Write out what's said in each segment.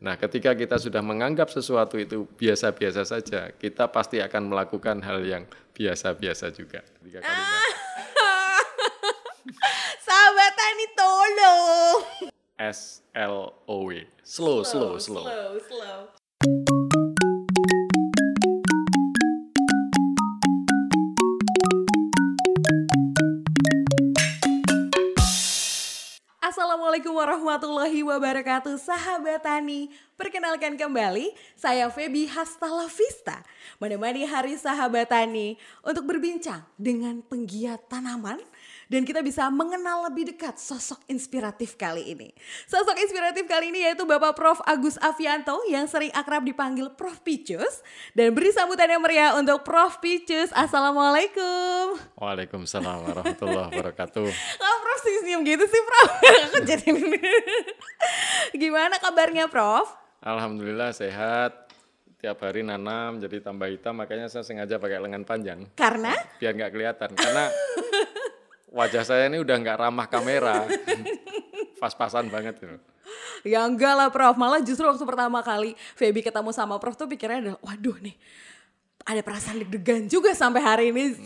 Nah, ketika kita sudah menganggap sesuatu itu biasa-biasa saja, kita pasti akan melakukan hal yang biasa-biasa juga. Tiga kalimat. Sahabat Tani tolong. S L O W. Slow, slow, slow. Slow, slow. Assalamualaikum warahmatullahi wabarakatuh Sahabat Tani. Perkenalkan kembali Saya Feby Hastala Vista Menemani hari Sahabat Tani Untuk berbincang dengan penggiat tanaman Dan kita bisa mengenal lebih dekat sosok inspiratif kali ini Sosok inspiratif kali ini yaitu Bapak Prof. Agus Avianto Yang sering akrab dipanggil Prof. Picus Dan beri sambutan yang meriah untuk Prof. Picus Assalamualaikum Waalaikumsalam warahmatullahi wabarakatuh. Kok Prof senyum gitu sih Prof? Aku jadi Gimana kabarnya Prof? Alhamdulillah sehat. Tiap hari nanam jadi tambah hitam, makanya saya sengaja pakai lengan panjang Karena? biar nggak kelihatan. Karena wajah saya ini udah nggak ramah kamera, pas-pasan banget gitu. Ya enggak lah Prof, malah justru waktu pertama kali Feby ketemu sama Prof tuh pikirnya adalah waduh nih ada perasaan deg-degan juga sampai hari ini.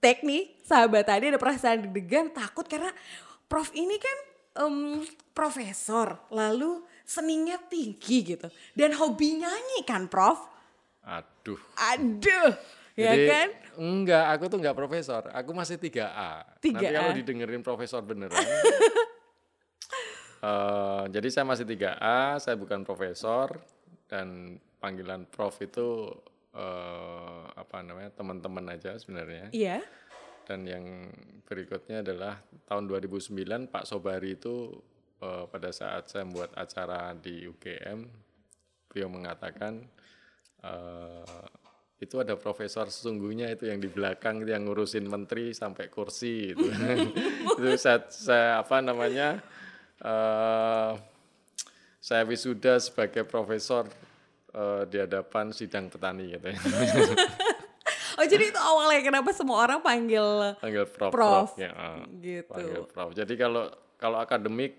Tek nih sahabat tadi ada perasaan deg-degan takut karena Prof ini kan em, profesor lalu seninya tinggi gitu. Dan hobi nyanyi kan Prof? Aduh. aduh ya Jadi, kan Enggak, aku tuh enggak profesor. Aku masih 3A. 3A. Nanti kalau didengerin profesor beneran. eh, jadi saya masih 3A, saya bukan profesor dan panggilan prof itu eh, apa namanya teman-teman aja sebenarnya. iya Dan yang berikutnya adalah tahun 2009 Pak Sobari itu eh, pada saat saya membuat acara di UGM, beliau mengatakan eh, itu ada profesor sesungguhnya itu yang di belakang itu yang ngurusin menteri sampai kursi itu. itu saya, saya apa namanya eh, saya wisuda sebagai profesor eh, di hadapan sidang petani gitu ya. oh jadi itu awalnya kenapa semua orang panggil panggil prof, Prof, prof, ya, ah. gitu. panggil prof. Jadi kalau kalau akademik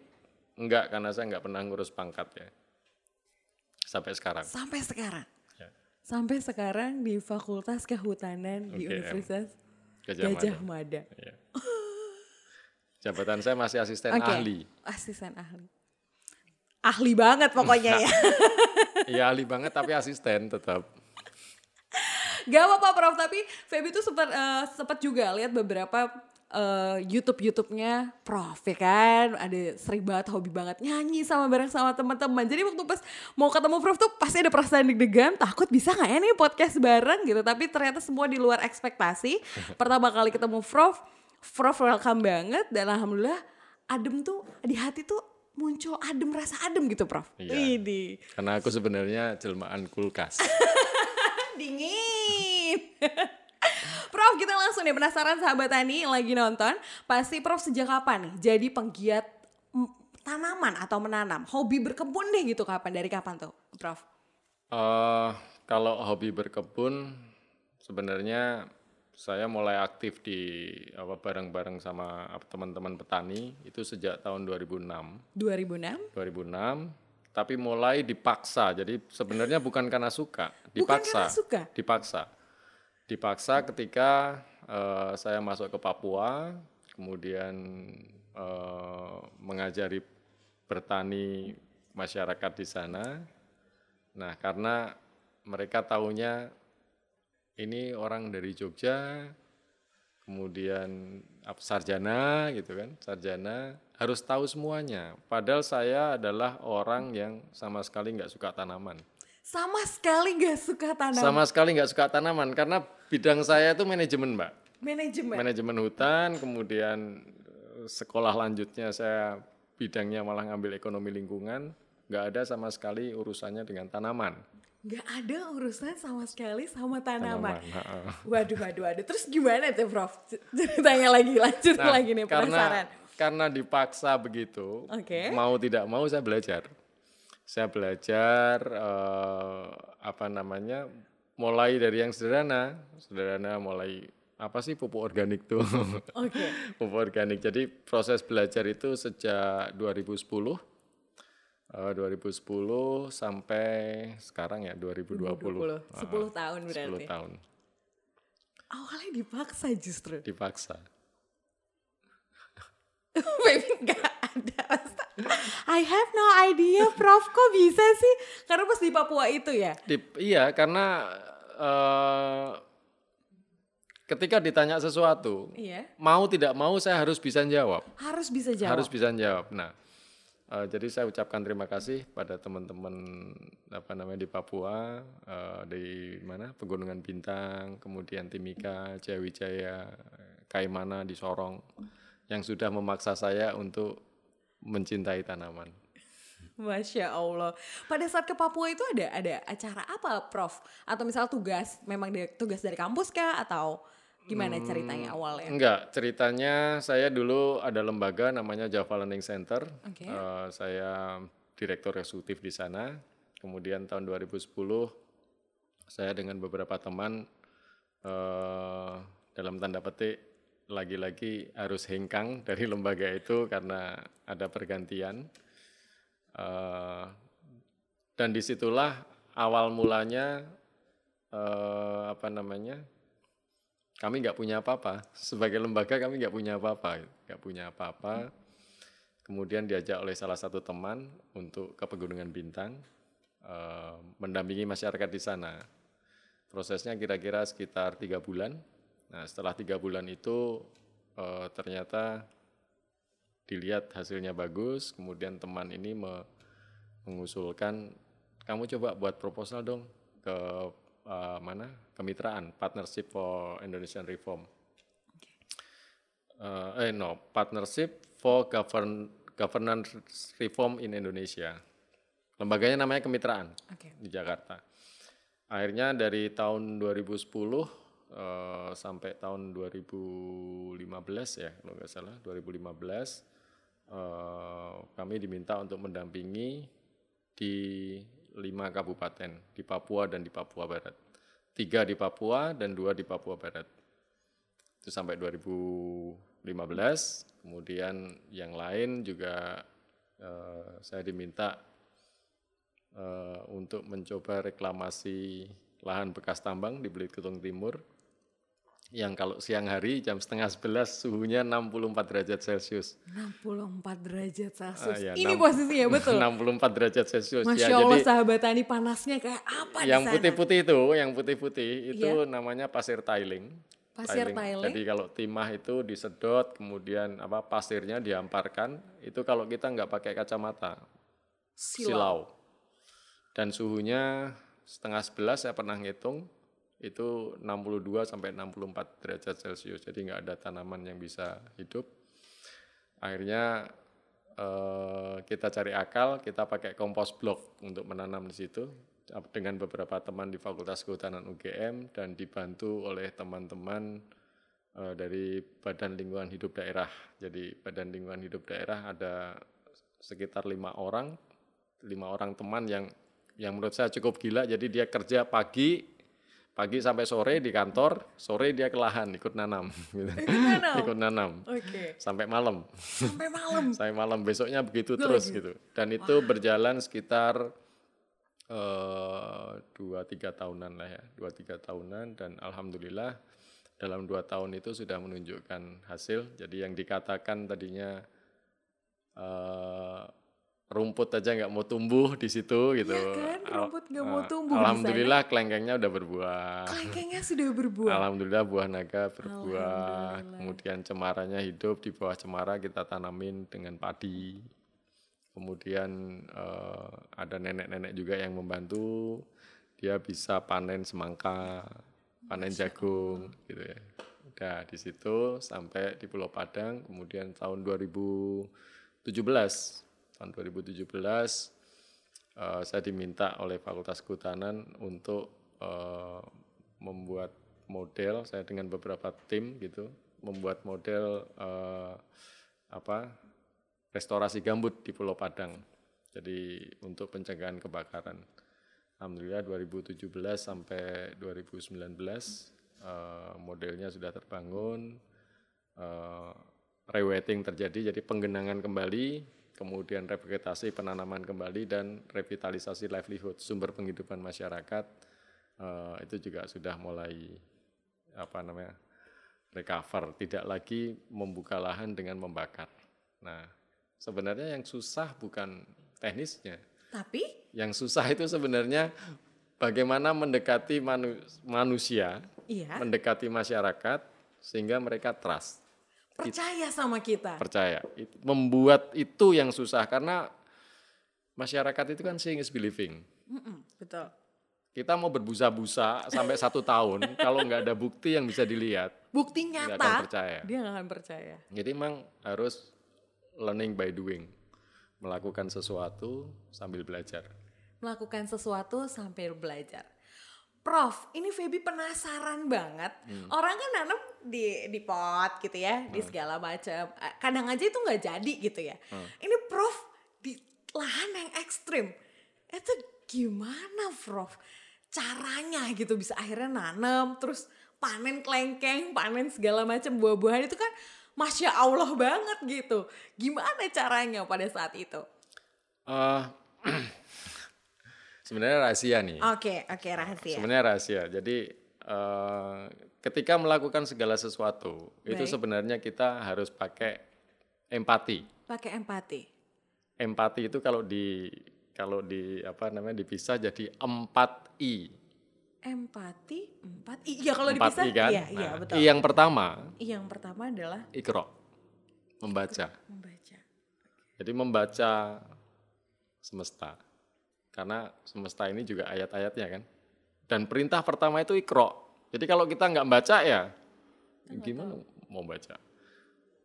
enggak karena saya enggak pernah ngurus pangkat ya sampai sekarang. sampai sekarang. Sampai sekarang di Fakultas Kehutanan di UGM. Universitas Gajah Mada. Gajah Mada. Iya. Jabatan saya masih asisten Oke. ahli. Asisten ahli. Ahli banget pokoknya ya. Iya ahli banget tapi asisten tetap. Gak apa-apa Prof, tapi Feby tuh sempat eh, sempat juga lihat beberapa eh, YouTube YouTube-nya Prof ya kan. Ada sering banget hobi banget nyanyi sama bareng sama teman-teman. Jadi waktu pas mau ketemu Prof tuh pasti ada perasaan deg-degan, takut bisa nggak ya nih podcast bareng gitu. Tapi ternyata semua di luar ekspektasi. Pertama kali ketemu Prof, Prof welcome banget dan alhamdulillah adem tuh di hati tuh muncul adem rasa adem gitu Prof. Iya. Widih. Karena aku sebenarnya jelmaan kulkas. dingin. Prof, kita langsung nih penasaran sahabat Tani yang lagi nonton. Pasti Prof sejak kapan nih jadi penggiat tanaman atau menanam? Hobi berkebun deh gitu kapan? Dari kapan tuh, Prof? Eh, kalau hobi berkebun sebenarnya saya mulai aktif di apa bareng-bareng sama teman-teman petani itu sejak tahun 2006. 2006? 2006 tapi mulai dipaksa. Jadi sebenarnya bukan karena suka, dipaksa. karena suka? Dipaksa. Dipaksa ketika eh, saya masuk ke Papua, kemudian eh, mengajari bertani masyarakat di sana. Nah, karena mereka tahunya ini orang dari Jogja, kemudian sarjana gitu kan, sarjana harus tahu semuanya. Padahal saya adalah orang yang sama sekali nggak suka tanaman. Sama sekali gak suka tanaman. Sama sekali nggak suka tanaman karena bidang saya itu manajemen, Mbak. Manajemen. Manajemen hutan, kemudian eh, sekolah lanjutnya saya bidangnya malah ngambil ekonomi lingkungan, nggak ada sama sekali urusannya dengan tanaman. Gak ada urusan sama sekali sama tanaman. Tanaman. Waduh, waduh, waduh. Terus gimana tuh, Prof? Ceritanya lagi, lanjut Nah, lagi nih penasaran. karena karena dipaksa begitu, Oke. mau tidak mau saya belajar. Saya belajar eh, apa namanya, mulai dari yang sederhana, sederhana mulai apa sih pupuk organik tuh, Oke. pupuk organik. Jadi proses belajar itu sejak 2010 Eh, 2010 sampai sekarang ya 2020. 20, 10 tahun 10 berarti. tahun Awalnya dipaksa justru. dipaksa. Baby nggak ada. I have no idea, Prof. Kok bisa sih? Karena pas di Papua itu ya. Di- iya, karena eh, ketika ditanya sesuatu, Iya. mau tidak mau saya harus bisa jawab. Harus bisa jawab. Harus bisa jawab. Nah, eh, jadi saya ucapkan terima kasih pada teman-teman apa namanya di Papua, eh, di mana Pegunungan Bintang, kemudian Timika, Jayawijaya, Kaimana di Sorong, yang sudah memaksa saya untuk mencintai tanaman. Masya Allah. Pada saat ke Papua itu ada ada acara apa, Prof? Atau misal tugas, memang dari, tugas dari kampus kah? Atau gimana ceritanya awalnya? Enggak, ceritanya saya dulu ada lembaga namanya Java Learning Center. Oke. Eh, saya direktur eksekutif di sana. Kemudian tahun 2010 saya dengan beberapa teman eh, dalam tanda petik lagi-lagi harus hengkang dari lembaga itu karena ada pergantian. Eh, dan di situlah awal mulanya eh, apa namanya kami nggak punya apa-apa. Sebagai lembaga kami nggak punya apa-apa nggak punya apa-apa. Kemudian diajak oleh salah satu teman untuk ke pegunungan bintang eh, mendampingi masyarakat di sana. Prosesnya kira-kira sekitar tiga bulan nah setelah tiga bulan itu eh, ternyata dilihat hasilnya bagus kemudian teman ini me- mengusulkan kamu coba buat proposal dong ke eh, mana? Kemitraan partnership for Indonesian Reform. Eh, eh no partnership for govern governance reform in Indonesia. Lembaganya namanya kemitraan Oke. di Jakarta. Akhirnya dari tahun 2010 eh, sampai tahun 2015 ya kalau nggak salah 2015 eh, kami diminta untuk mendampingi di lima kabupaten di Papua dan di Papua Barat. Tiga di Papua dan dua di Papua Barat. Itu sampai 2015 kemudian yang lain juga eh, saya diminta eh, untuk mencoba reklamasi lahan bekas tambang di Belit Kutung Timur yang kalau siang hari jam setengah sebelas suhunya 64 derajat Celcius 64 derajat Celcius. Ah, iya, Ini posisinya betul. 64 derajat Celcius Masya ya Allah jadi sahabat tani panasnya kayak apa yang putih-putih itu yang putih-putih itu Iya. namanya pasir tiling Pasir tiling. jadi kalau timah itu disedot kemudian apa pasirnya dihamparkan itu kalau kita nggak pakai kacamata Silau. silau. Dan suhunya setengah sebelas saya pernah ngitung itu 62 sampai 64 derajat Celcius. Jadi nggak ada tanaman yang bisa hidup. Akhirnya eh, kita cari akal, kita pakai kompos blok untuk menanam di situ dengan beberapa teman di Fakultas Kehutanan UGM dan dibantu oleh teman-teman eh, dari Badan Lingkungan Hidup Daerah. Jadi Badan Lingkungan Hidup Daerah ada sekitar lima orang, lima orang teman yang yang menurut saya cukup gila. Jadi dia kerja pagi, pagi sampai sore di kantor, sore dia ke lahan ikut nanam, gitu. nanam? ikut nanam Oke. sampai malam, Sampai malam. sampai malam besoknya begitu Lagi. terus gitu. Dan itu berjalan sekitar eh, dua tiga tahunan lah ya, dua tiga tahunan dan alhamdulillah dalam dua tahun itu sudah menunjukkan hasil. Jadi yang dikatakan tadinya eh, rumput aja nggak mau tumbuh di situ gitu. Iya kan, rumput nggak mau eh, tumbuh. Alhamdulillah kelengkengnya udah berbuah. Kelengkengnya sudah berbuah. Alhamdulillah buah naga berbuah. Kemudian cemaranya hidup di bawah cemara kita tanamin dengan padi. Kemudian eh, ada nenek-nenek juga yang membantu. Dia bisa panen semangka, panen jagung, gitu ya. Udah di situ sampai di Pulau Padang. Kemudian tahun 2017, tahun 2017 eh, saya diminta oleh Fakultas Kehutanan untuk eh, membuat model saya dengan beberapa tim gitu membuat model eh, apa restorasi gambut di Pulau Padang. Jadi untuk pencegahan kebakaran. Alhamdulillah 2017 sampai 2019 eh, modelnya sudah terbangun eh, rewetting terjadi jadi penggenangan kembali kemudian revitalisasi penanaman kembali dan revitalisasi livelihood sumber penghidupan masyarakat eh, itu juga sudah mulai apa namanya recover, tidak lagi membuka lahan dengan membakar. Nah, sebenarnya yang susah bukan teknisnya, Tapi? Yang susah itu sebenarnya bagaimana mendekati manu- manusia, iya. mendekati masyarakat sehingga mereka trust percaya sama kita. percaya. Membuat itu yang susah karena masyarakat itu kan seeing is believing. Betul. Kita mau berbusa-busa sampai satu tahun, kalau nggak ada bukti yang bisa dilihat, Bukti nggak nyata akan percaya. dia nggak akan percaya. Jadi memang harus learning by doing, melakukan sesuatu sambil belajar. Melakukan sesuatu sampai belajar. Prof, ini Feby penasaran banget. Hmm. Orang kan nanam di di pot gitu ya, di segala macam. Kadang aja itu nggak jadi gitu ya. Hmm. Ini Prof di lahan yang ekstrim. Itu gimana, Prof? Caranya gitu bisa akhirnya nanam, terus panen kelengkeng, panen segala macam buah-buahan itu kan masya Allah banget gitu. Gimana caranya pada saat itu? Eh, sebenarnya rahasia nih. Oke, oke rahasia. Sebenarnya rahasia. Jadi eh, ketika melakukan segala sesuatu itu Baik. sebenarnya kita harus pakai empati. Pakai empati. Empati itu kalau di kalau di apa namanya dipisah jadi empat i. Empati empat. Iya kalau Empat dipisah. i kan. Iya, iya Nah, betul. I yang pertama I yang pertama adalah ikro membaca. membaca. Jadi membaca semesta. Karena semesta ini juga ayat-ayatnya kan. Dan perintah pertama itu ikro. Jadi kalau kita nggak baca ya gimana mau baca?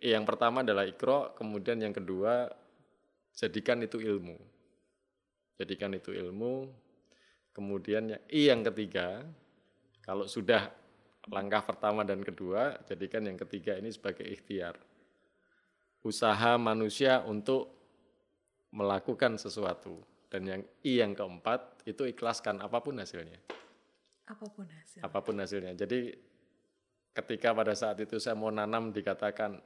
I yang pertama adalah ikro, kemudian yang kedua jadikan itu ilmu. Jadikan itu ilmu. Kemudian ya- I yang ketiga, kalau sudah langkah pertama dan kedua, jadikan yang ketiga ini sebagai ikhtiar usaha manusia untuk melakukan sesuatu. Dan yang I yang keempat itu ikhlaskan apa pun hasilnya. Apa pun hasil. Apa pun hasilnya. Jadi ketika pada saat itu saya mau nanam dikatakan,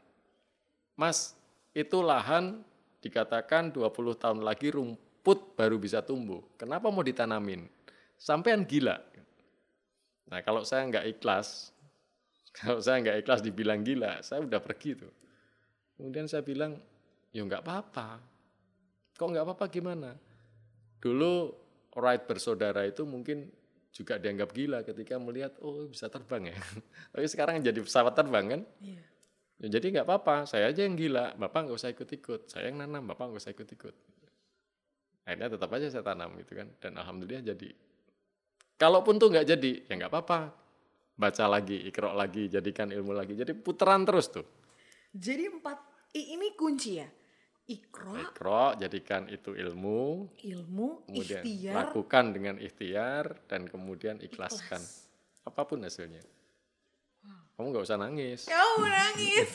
Mas, itu lahan dikatakan 20 tahun lagi rumput baru bisa tumbuh. Kenapa mau ditanamin? Sampean gila. Nah kalau saya nggak ikhlas, kalau saya nggak ikhlas dibilang gila, saya udah pergi tuh. Kemudian saya bilang, ya nggak apa-apa. Kok nggak apa-apa gimana? Dulu Wright bersaudara itu mungkin juga dianggap gila ketika melihat, oh bisa terbang ya. Tapi sekarang jadi pesawat terbang kan? Iya. Ya, jadi nggak apa-apa, saya aja yang gila, bapak nggak usah ikut-ikut, saya yang nanam, bapak nggak usah ikut-ikut. Akhirnya tetap aja saya tanam gitu kan, dan alhamdulillah jadi. Kalaupun tuh nggak jadi, ya nggak apa-apa, baca lagi, ikro lagi, jadikan ilmu lagi, jadi putaran terus tuh. Jadi empat ini kunci ya. Ikro, Ikro, jadikan itu ilmu, ilmu, kemudian ikhtiar, lakukan dengan ikhtiar, dan kemudian ikhlaskan. ikhlas. Apa pun hasilnya. Kamu nggak usah nangis. Kamu nangis.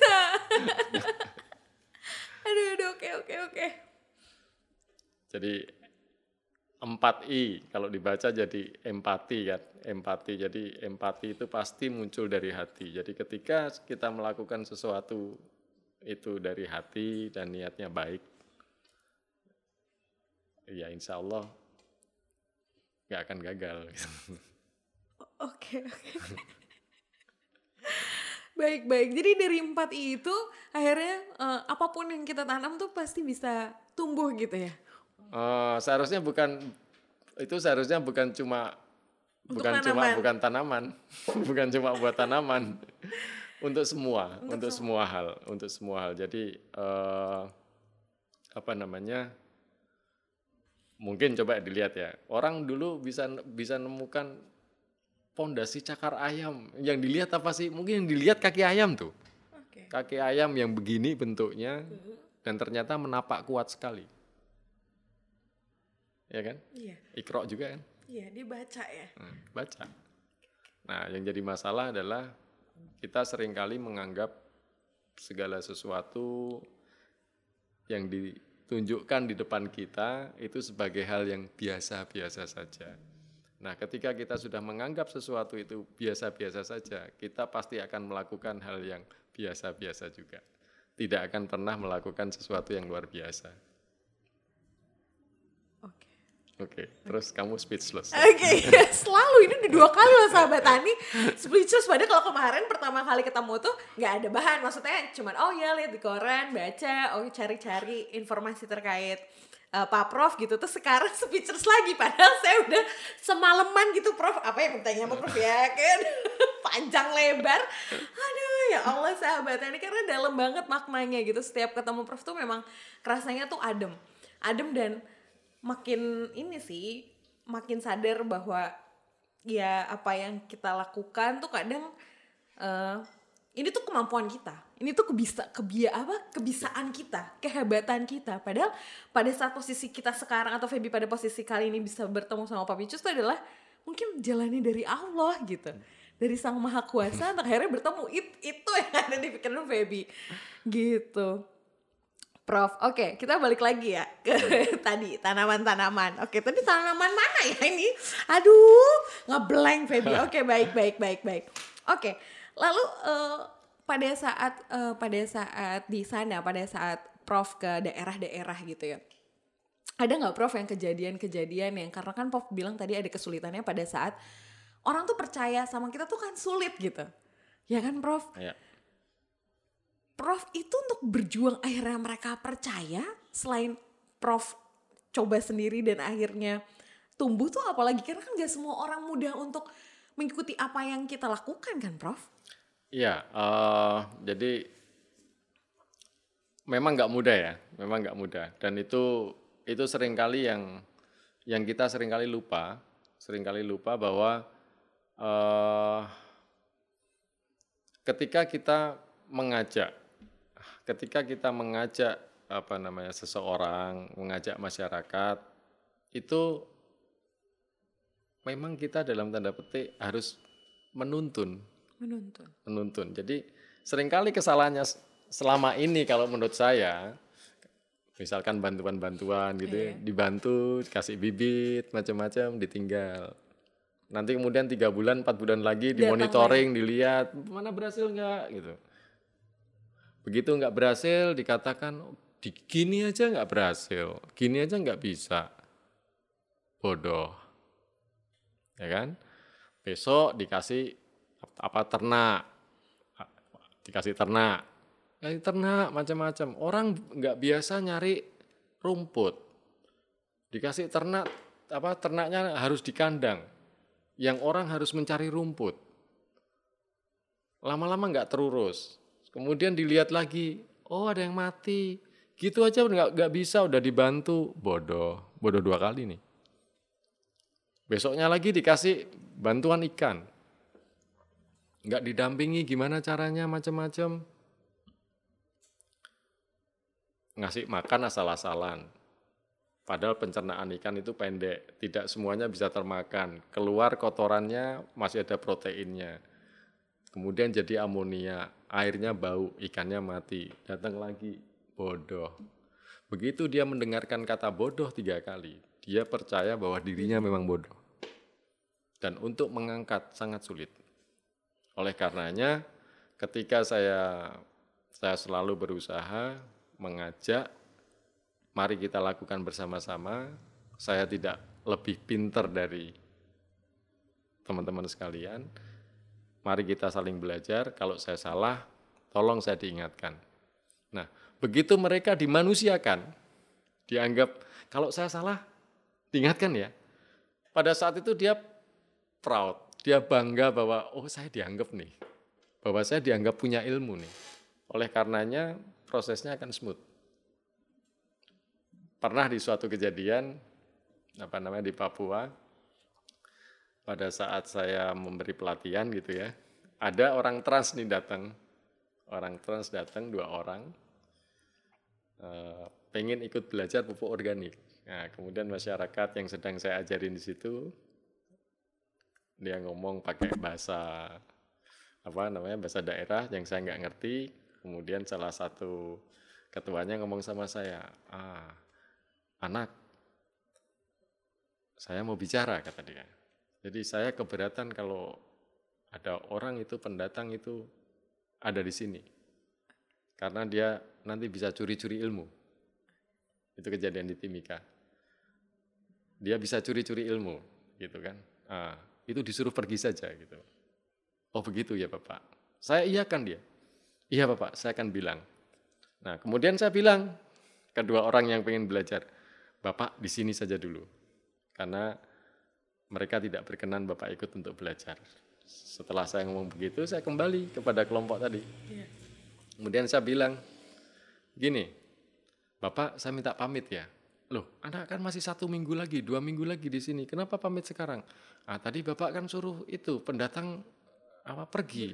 aduh, aduh, oke, oke, oke. Jadi 4I kalau dibaca jadi empati kan, empati. Jadi empati itu pasti muncul dari hati. Jadi ketika kita melakukan sesuatu itu dari hati dan niatnya baik, ya insya Allah nggak akan gagal. Oke, oke. baik, baik. Jadi dari empat I itu akhirnya eh, apa pun yang kita tanam tuh pasti bisa tumbuh gitu ya. Eh, seharusnya bukan itu seharusnya bukan cuma Untuk bukan cuma tanaman. bukan tanaman, bukan cuma buat tanaman. Untuk semua, Untuk untuk, semua hal, untuk semua hal. Jadi eh, apa namanya? Mungkin coba dilihat ya. Orang dulu bisa bisa nemukan pondasi cakar ayam. Yang dilihat apa sih? Mungkin yang dilihat kaki ayam tuh. Oke. Kaki ayam yang begini bentuknya dan ternyata menapak kuat sekali. Ya kan? Iya, Ikro juga kan? iya dia baca ya. Hmm, baca. Nah, yang jadi masalah adalah kita sering kali menganggap segala sesuatu yang ditunjukkan di depan kita itu sebagai hal yang biasa-biasa saja. Nah, ketika kita sudah menganggap sesuatu itu biasa-biasa saja, kita pasti akan melakukan hal yang biasa-biasa juga. Tidak akan pernah melakukan sesuatu yang luar biasa. Oke, terus kamu speechless. Oke, selalu ini udah dua kali loh sahabat Tani speechless. Padahal kalau kemarin pertama kali ketemu tuh nggak ada bahan, maksudnya cuman oh ya lihat di koran, baca, oh cari-cari informasi terkait uh, Pak Prof gitu. Terus sekarang speechless lagi, padahal saya udah semalaman gitu Prof. Apa yang bertanya sama Prof ya kan? Panjang lebar. Aduh ya Allah sahabat Tani karena dalam banget maknanya gitu. Setiap ketemu Prof tuh memang rasanya tuh adem, adem dan makin ini sih makin sadar bahwa ya apa yang kita lakukan tuh kadang uh, ini tuh kemampuan kita. Ini tuh kebisa kebia apa kebisaan kita kehebatan kita. Padahal pada saat posisi kita sekarang atau Feby pada posisi kali ini bisa bertemu sama Papi Cus itu adalah mungkin jalannya dari Allah gitu. Dari sang maha kuasa akhirnya bertemu. It, itu yang ada di pikiran Feby. Gitu Prof, oke okay, kita balik lagi ya ke tadi tanaman-tanaman. Oke, okay, tadi tanaman mana ya ini? Aduh, ngeblank Feby. Oke, okay, baik, baik, baik, baik. Oke, okay, lalu uh, pada saat uh, pada saat di sana, pada saat Prof ke daerah-daerah gitu ya, ada nggak Prof yang kejadian-kejadian yang karena kan Prof bilang tadi ada kesulitannya pada saat orang tuh percaya sama kita tuh kan sulit gitu, ya kan Prof? Ya Prof itu untuk berjuang akhirnya mereka percaya selain Prof coba sendiri dan akhirnya tumbuh tuh apalagi karena kan gak semua orang mudah untuk mengikuti apa yang kita lakukan kan Prof? Iya, uh, jadi memang nggak mudah ya, memang nggak mudah dan itu itu sering kali yang yang kita sering kali lupa, sering kali lupa bahwa uh, ketika kita mengajak ketika kita mengajak apa namanya seseorang, mengajak masyarakat itu memang kita dalam tanda petik harus menuntun. Menuntun. Menuntun. Jadi sering kali kesalahannya selama ini kalau menurut saya misalkan bantuan-bantuan gitu ya, iya. dibantu kasih bibit macam-macam ditinggal nanti kemudian tiga bulan empat bulan lagi dimonitoring dilihat mana berhasil nggak gitu Begitu nggak berhasil dikatakan di gini aja nggak berhasil, gini aja nggak bisa. Bodoh. Ya kan? Besok dikasih apa ternak, dikasih ternak, kasih ternak macam-macam. Orang nggak biasa nyari rumput, dikasih ternak apa ternaknya harus di kandang, yang orang harus mencari rumput. Lama-lama nggak terurus, Kemudian dilihat lagi, oh ada yang mati. Gitu aja nggak nggak bisa, udah dibantu, bodoh, bodoh dua kali nih. Besoknya lagi dikasih bantuan ikan, nggak didampingi gimana caranya macam-macam. Ngasih makan asal-asalan. Padahal pencernaan ikan itu pendek, tidak semuanya bisa termakan. Keluar kotorannya masih ada proteinnya. Kemudian jadi amonia, airnya bau, ikannya mati. Datang lagi, bodoh. Begitu dia mendengarkan kata bodoh tiga kali, dia percaya bahwa dirinya memang bodoh. Dan untuk mengangkat sangat sulit. Oleh karenanya, ketika saya saya selalu berusaha mengajak, mari kita lakukan bersama-sama. Saya tidak lebih pinter dari teman-teman sekalian, Mari kita saling belajar. Kalau saya salah, tolong saya diingatkan. Nah, begitu mereka dimanusiakan, dianggap kalau saya salah, diingatkan ya. Pada saat itu dia proud, dia bangga bahwa oh saya dianggap nih, bahwa saya dianggap punya ilmu nih. Oleh karenanya prosesnya akan smooth. Pernah di suatu kejadian apa namanya di Papua, pada saat saya memberi pelatihan gitu ya, ada orang trans nih datang, orang trans datang dua orang, uh, pengen ikut belajar pupuk organik. Nah, kemudian masyarakat yang sedang saya ajarin di situ, dia ngomong pakai bahasa apa namanya bahasa daerah yang saya nggak ngerti. Kemudian salah satu ketuanya ngomong sama saya, ah anak, saya mau bicara kata dia. Jadi saya keberatan kalau ada orang itu pendatang itu ada di sini. Karena dia nanti bisa curi-curi ilmu. Itu kejadian di Timika. dia bisa curi-curi ilmu, gitu kan? Ah, itu disuruh pergi saja, gitu. Oh begitu ya bapak. Saya iakan dia. Iya bapak, saya akan bilang. Nah kemudian saya bilang kedua orang yang pengen belajar, bapak di sini saja dulu, karena mereka tidak berkenan bapak ikut untuk belajar. Setelah saya ngomong begitu, saya kembali kepada kelompok tadi. Iya. Kemudian saya bilang, gini, Bapak saya minta pamit ya. Loh, anak kan masih satu minggu lagi, dua minggu lagi di sini. Kenapa pamit sekarang? Ah, tadi Bapak kan suruh itu pendatang apa pergi.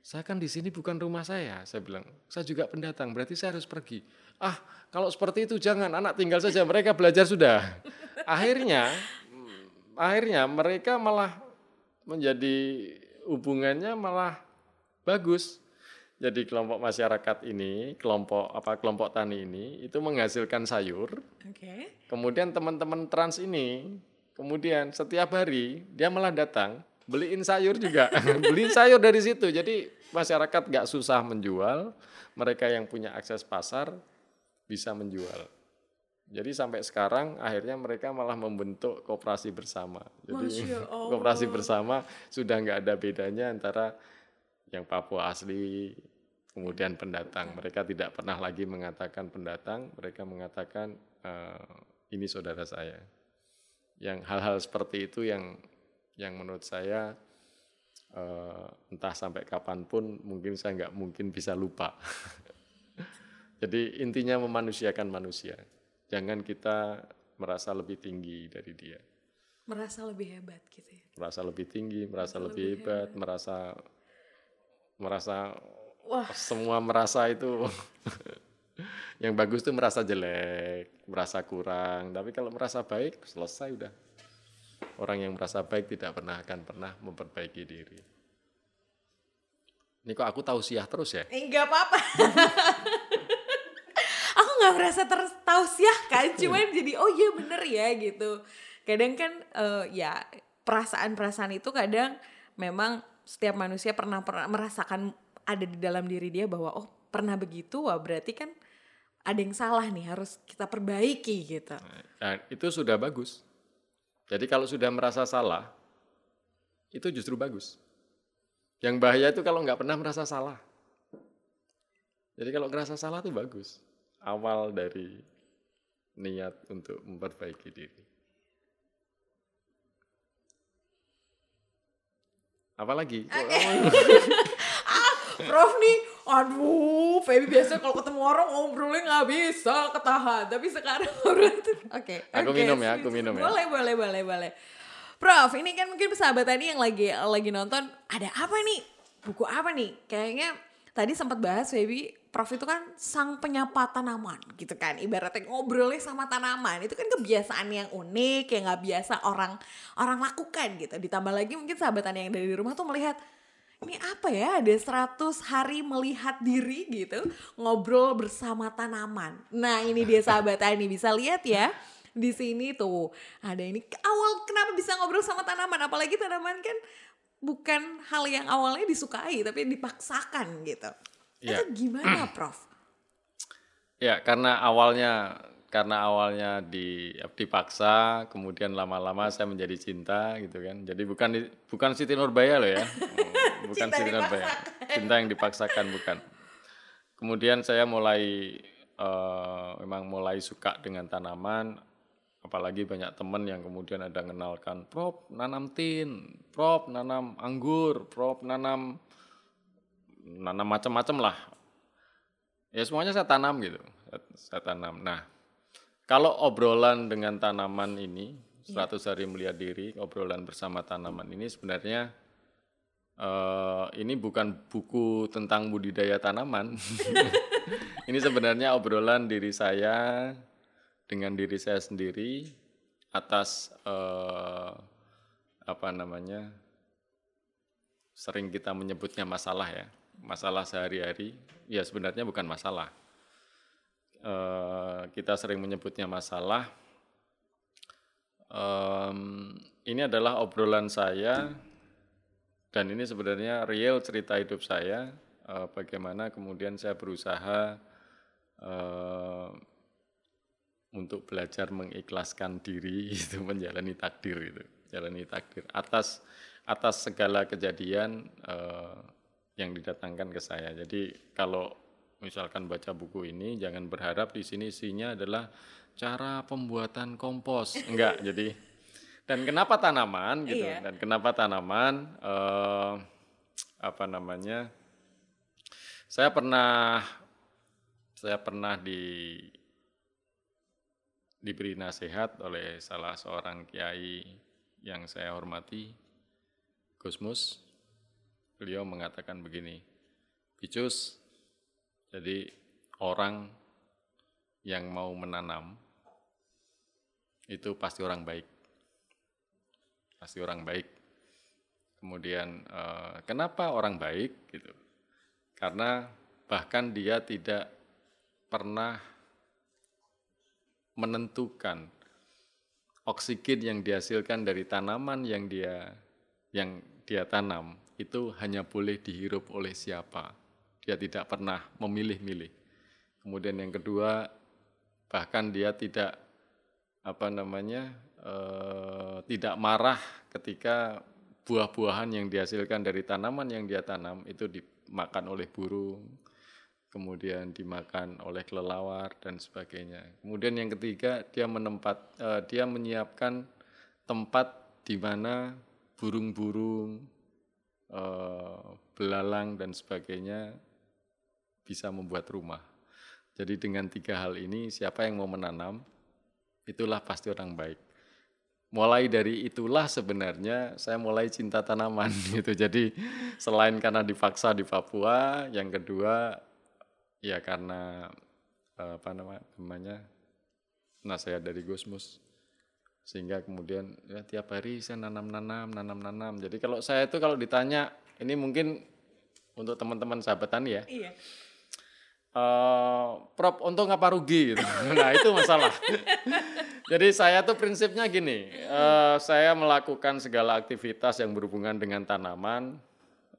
Saya kan di sini bukan rumah saya. Saya bilang, saya juga pendatang, berarti saya harus pergi. Ah, kalau seperti itu jangan, anak tinggal saja, mereka belajar sudah. Akhirnya, akhirnya mereka malah menjadi hubungannya malah bagus. Jadi kelompok masyarakat ini, kelompok apa kelompok tani ini itu menghasilkan sayur. Oke. Kemudian teman-teman trans ini, kemudian setiap hari dia malah datang beliin sayur juga, beliin sayur dari situ. Jadi masyarakat nggak susah menjual, mereka yang punya akses pasar bisa menjual. Jadi sampai sekarang akhirnya mereka malah membentuk kooperasi bersama. Jadi kooperasi bersama sudah nggak ada bedanya antara yang Papua asli kemudian pendatang. Mereka tidak pernah lagi mengatakan pendatang, mereka mengatakan eh, ini saudara saya. Yang hal-hal seperti itu yang yang menurut saya eh, entah sampai kapan pun mungkin saya nggak mungkin bisa lupa. Jadi intinya memanusiakan manusia. Jangan kita merasa lebih tinggi dari dia. Merasa lebih hebat gitu ya. Merasa lebih tinggi, merasa lebih hebat, merasa merasa Wah. semua merasa itu yang bagus tuh merasa jelek, merasa kurang. Tapi kalau merasa baik selesai udah. Orang yang merasa baik tidak pernah akan pernah memperbaiki diri. Ini kok aku tahu siah terus ya? Enggak apa-apa. nggak merasa tertausiah kan, cuman jadi oh iya bener ya gitu. Kadang kan eh, ya perasaan-perasaan itu kadang memang setiap manusia pernah pernah merasakan ada di dalam diri dia bahwa oh pernah begitu, wah berarti kan ada yang salah nih harus kita perbaiki gitu. Nah, itu sudah bagus. Jadi kalau sudah merasa salah, itu justru bagus. Yang bahaya itu kalau nggak pernah merasa salah. Jadi kalau ngerasa salah itu bagus. Awal dari niat untuk memperbaiki diri. Apalagi? Kok kamu- Prof nih, aduh, Feby biasa kalau ketemu orang ngobrolnya nggak bisa ketahan, tapi sekarang orang tuh, oke. Aku oke, minum ya, aku minum ya. Boleh, boleh, boleh, boleh. Prof, ini kan mungkin sahabat tadi yang lagi lagi nonton, ada apa nih? Buku apa nih? Kayaknya tadi sempat bahas Feby, Prof itu kan sang penyapa tanaman gitu kan. Ibaratnya ngobrolnya sama tanaman. Itu kan kebiasaan yang unik, yang nggak biasa orang orang lakukan gitu. Ditambah lagi mungkin sahabat tani yang dari rumah tuh melihat ini apa ya ada 100 hari melihat diri gitu ngobrol bersama tanaman nah ini dia sahabat tani bisa lihat ya di sini tuh ada ini awal kenapa bisa ngobrol sama tanaman apalagi tanaman kan bukan hal yang awalnya disukai tapi dipaksakan gitu Iya. itu gimana prof Ya, karena awalnya karena awalnya di dipaksa, kemudian lama-lama saya menjadi cinta gitu kan. Jadi bukan bukan Siti Nurbaya loh ya. Bukan Cinta Siti Nurbaya. Cinta yang dipaksakan bukan. Kemudian saya mulai eh, memang mulai suka dengan tanaman apalagi banyak teman yang kemudian ada mengenalkan prop nanam tin, prop nanam anggur, prop nanam nanam macam-macam lah. Ya semuanya saya tanam gitu. Saya, saya tanam. Nah kalau obrolan dengan tanaman ini 100 hari melihat diri obrolan bersama tanaman ini sebenarnya eh, ini bukan buku tentang budidaya tanaman. Ini sebenarnya obrolan diri saya dengan diri saya sendiri atas eh, apa namanya sering kita menyebutnya masalah ya. Masalah sehari-hari ya sebenarnya bukan masalah. Eh, kita sering menyebutnya masalah. Em, ini adalah obrolan saya dan ini sebenarnya real cerita hidup saya eh, bagaimana kemudian saya berusaha eh, untuk belajar mengikhlaskan diri itu menjalani takdir itu, jalani takdir atas atas segala kejadian uh, yang didatangkan ke saya. Jadi kalau misalkan baca buku ini jangan berharap di sini isinya adalah cara pembuatan kompos. Enggak, jadi dan kenapa tanaman gitu Iya. dan kenapa tanaman eh, apa namanya? Saya pernah saya pernah di diberi nasihat oleh salah seorang kiai yang saya hormati, Gusmus. Beliau mengatakan begini, Bicus, jadi orang yang mau menanam itu pasti orang baik. Pasti orang baik. Kemudian eh, kenapa orang baik gitu? Karena bahkan dia tidak pernah menentukan oksigen yang dihasilkan dari tanaman yang dia yang dia tanam itu hanya boleh dihirup oleh siapa. Dia tidak pernah memilih-milih. Kemudian yang kedua, bahkan dia tidak apa namanya eh, tidak marah ketika buah-buahan yang dihasilkan dari tanaman yang dia tanam itu dimakan oleh burung, kemudian dimakan oleh kelelawar dan sebagainya. Kemudian yang ketiga dia menempat eh, dia menyiapkan tempat di mana burung-burung, eh, belalang dan sebagainya bisa membuat rumah. Jadi dengan tiga hal ini siapa yang mau menanam itulah pasti orang baik. Mulai dari itulah sebenarnya saya mulai cinta tanaman gitu. Jadi selain karena dipaksa di Papua, yang kedua ya karena eh, apa nama- namanya nasihat dari Gusmus sehingga kemudian ya tiap hari saya nanam-nanam, nanam-nanam. Jadi kalau saya itu kalau ditanya ini mungkin untuk teman-teman sahabat tani ya, Iya. eh Prof untung apa rugi gitu. Nah itu masalah. Jadi saya tuh prinsipnya gini, eh, saya melakukan segala aktivitas yang berhubungan dengan tanaman,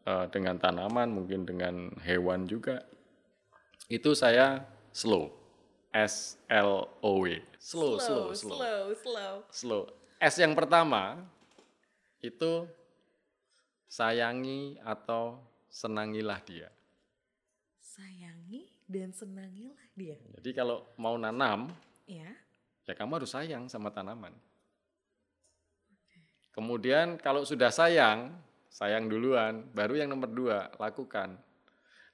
eh, dengan tanaman mungkin dengan hewan juga. Itu saya slow, S L O W, slow, slow, slow, slow, slow. slow. S yang pertama itu sayangi atau senangilah dia. Sayangi dan senangilah dia. Jadi kalau mau nanam, Ya. ya kamu harus sayang sama tanaman. Kemudian kalau sudah sayang, sayang duluan, baru yang nomor dua, lakukan.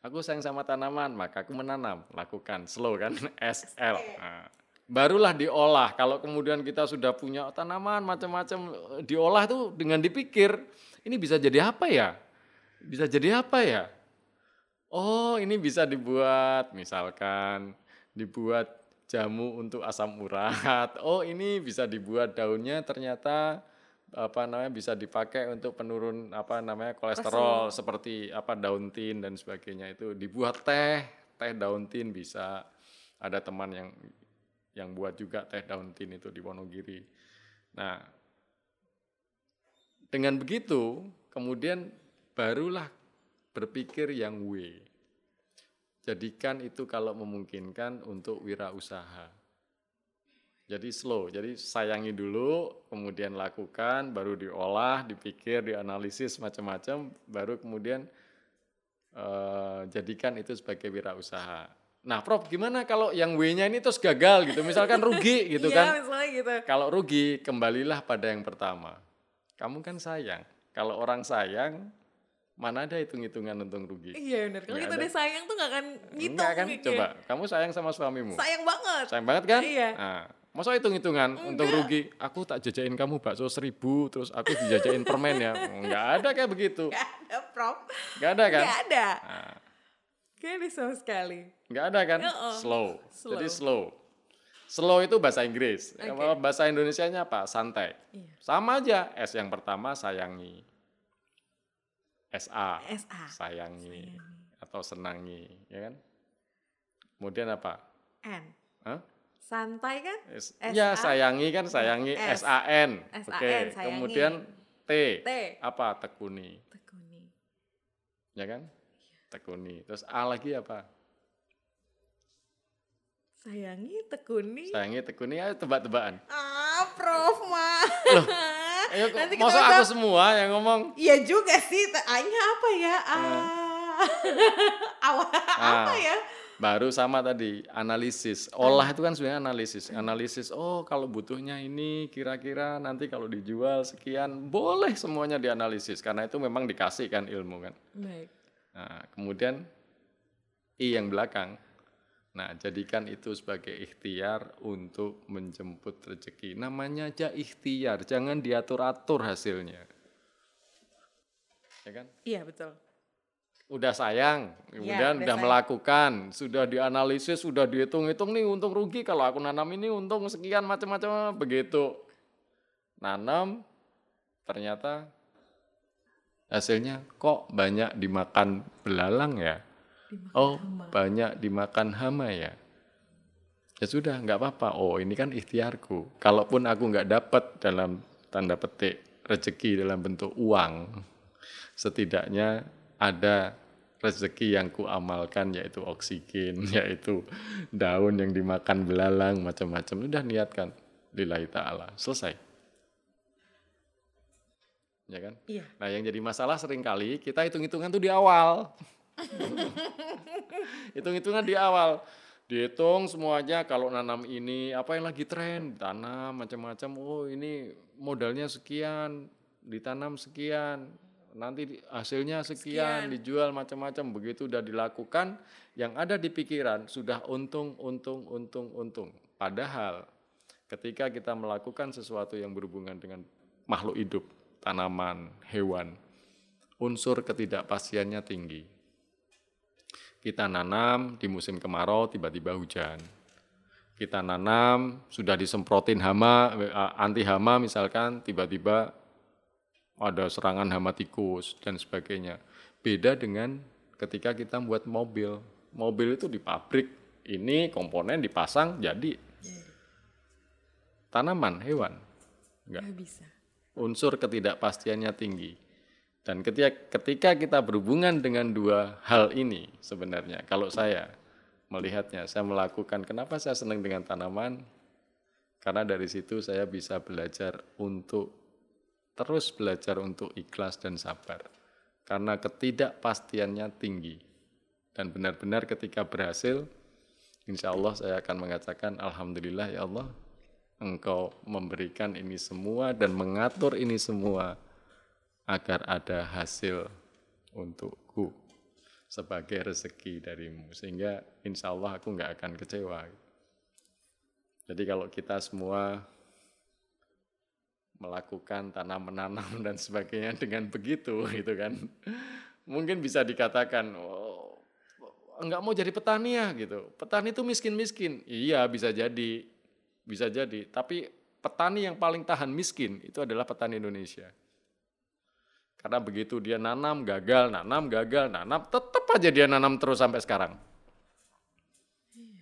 Aku sayang sama tanaman, maka aku menanam, lakukan. Slow kan, SL. Nah, barulah diolah. Kalau kemudian kita sudah punya tanaman macam-macam, diolah tuh dengan dipikir, ini bisa jadi apa ya? Bisa jadi apa ya? Oh, ini bisa dibuat misalkan dibuat jamu untuk asam urat. Oh, ini bisa dibuat daunnya ternyata apa namanya bisa dipakai untuk penurun apa namanya kolesterol seperti apa daun tin dan sebagainya itu dibuat teh, teh daun tin bisa. Ada teman yang yang buat juga teh daun tin itu di Wonogiri. Nah, dengan begitu kemudian barulah berpikir yang W. Jadikan itu kalau memungkinkan untuk wirausaha. Jadi slow, jadi sayangi dulu, kemudian lakukan, baru diolah, dipikir, dianalisis macam-macam, baru kemudian eh, jadikan itu sebagai wirausaha. Nah, Prof, gimana kalau yang W-nya ini terus gagal gitu, misalkan rugi gitu Iya, kan? misalnya gitu. Kalau rugi, kembalilah pada yang pertama. Kamu kan sayang. Kalau orang sayang, mana ada hitung-hitungan untung rugi? Iya benar. Kalau kita udah sayang tuh gak akan ngitung. Enggak kan? Coba, kamu sayang sama suamimu. Sayang banget. Sayang banget kan? Iya. Nah, masa hitung-hitungan untung rugi? Aku tak jajain kamu bakso seribu, terus aku dijajain permen ya. Enggak ada kayak begitu. Gak ada, Prof. Enggak ada kan? Gak ada. Nah, ada sama sekali. enggak ada kan? Heeh. Slow. Slow. Jadi slow. Slow itu bahasa Inggris. Oke. Kalau bahasa Indonesianya apa? Santai. Iya. Sama aja. S yang pertama sayangi. SA. SA. Sayangi. Atau senangi. Ya kan? Kemudian apa? N. Hah? Santai kan? S-. Ya sayangi kan sayangi S. SAN. SAN, Oke. sayangi. Kemudian T. T. Apa? Tekuni. Tekuni. Ya kan? Tekuni. Terus A lagi apa? Sayangi, tekuni. Sayangi, tekuni ya tebak-tebakan. Ah, Prof mah. Ayo, Nanti masa kita- aku semua yang ngomong? Iya juga sih, A-nya apa ya? Ah. Awal apa Ah. ya? Baru sama tadi analisis. Olah itu kan sebenarnya analisis. Analisis. Oh, kalau butuhnya ini kira-kira nanti kalau dijual sekian, boleh semuanya dianalisis karena itu memang dikasih kan ilmu kan. Baik. Nah, kemudian I yang belakang. Nah, jadikan itu sebagai ikhtiar untuk menjemput rezeki. Namanya aja ikhtiar, jangan diatur-atur hasilnya. Ya kan? Iya, betul. Udah sayang, kemudian udah udah sayang. melakukan, sudah dianalisis, sudah dihitung-hitung nih untung rugi kalau aku nanam ini untung sekian macam-macam begitu. Nanam ternyata hasilnya kok banyak dimakan belalang ya. oh, banyak dimakan hama ya. Ya sudah, nggak apa-apa. Oh, ini kan ikhtiarku. Kalaupun aku nggak dapat dalam tanda petik rezeki dalam bentuk uang, setidaknya ada rezeki yang kuamalkan yaitu oksigen, yaitu daun yang dimakan belalang macam-macam. Udah niatkan lillahi taala. Selesai. Ya kan? Iya. Nah, yang jadi masalah sering kali kita hitung-hitungan tuh di awal. Hitung-hitungan di awal. Dihitung semuanya kalau nanam ini apa yang lagi tren, tanam macam-macam. Oh, ini modalnya sekian, ditanam sekian. Nanti hasilnya sekian, Sekian. dijual macam-macam. Begitu udah dilakukan, yang ada di pikiran sudah untung, untung, untung, untung. Padahal ketika kita melakukan sesuatu yang berhubungan dengan makhluk hidup, tanaman, hewan, unsur ketidakpastiannya tinggi. Kita nanam di musim kemarau tiba-tiba hujan. Kita nanam sudah disemprotin hama eh, anti hama misalkan tiba-tiba ada serangan hama tikus dan sebagainya. Beda dengan ketika kita buat mobil. Mobil itu di pabrik, ini komponen dipasang jadi tanaman, hewan. Enggak Nggak bisa. unsur ketidakpastiannya tinggi. Dan ketika, ketika kita berhubungan dengan dua hal ini sebenarnya, kalau saya melihatnya, saya melakukan, kenapa saya senang dengan tanaman? Karena dari situ saya bisa belajar untuk, terus belajar untuk ikhlas dan sabar. Karena ketidakpastiannya tinggi. Dan benar-benar ketika berhasil, insya Allah saya akan mengatakan, Alhamdulillah ya Allah, Engkau memberikan ini semua dan mengatur ini semua agar ada hasil untukku sebagai rezeki darimu. Sehingga insya Allah aku nggak akan kecewa. Jadi kalau kita semua melakukan tanam menanam dan sebagainya dengan begitu gitu kan. Mungkin bisa dikatakan oh, nggak mau jadi petani ya gitu. Petani itu miskin miskin iya bisa jadi. Bisa jadi. Tapi petani yang paling tahan miskin itu adalah petani Indonesia. Karena begitu dia nanam gagal nanam gagal nanam tetap aja dia nanam terus sampai sekarang.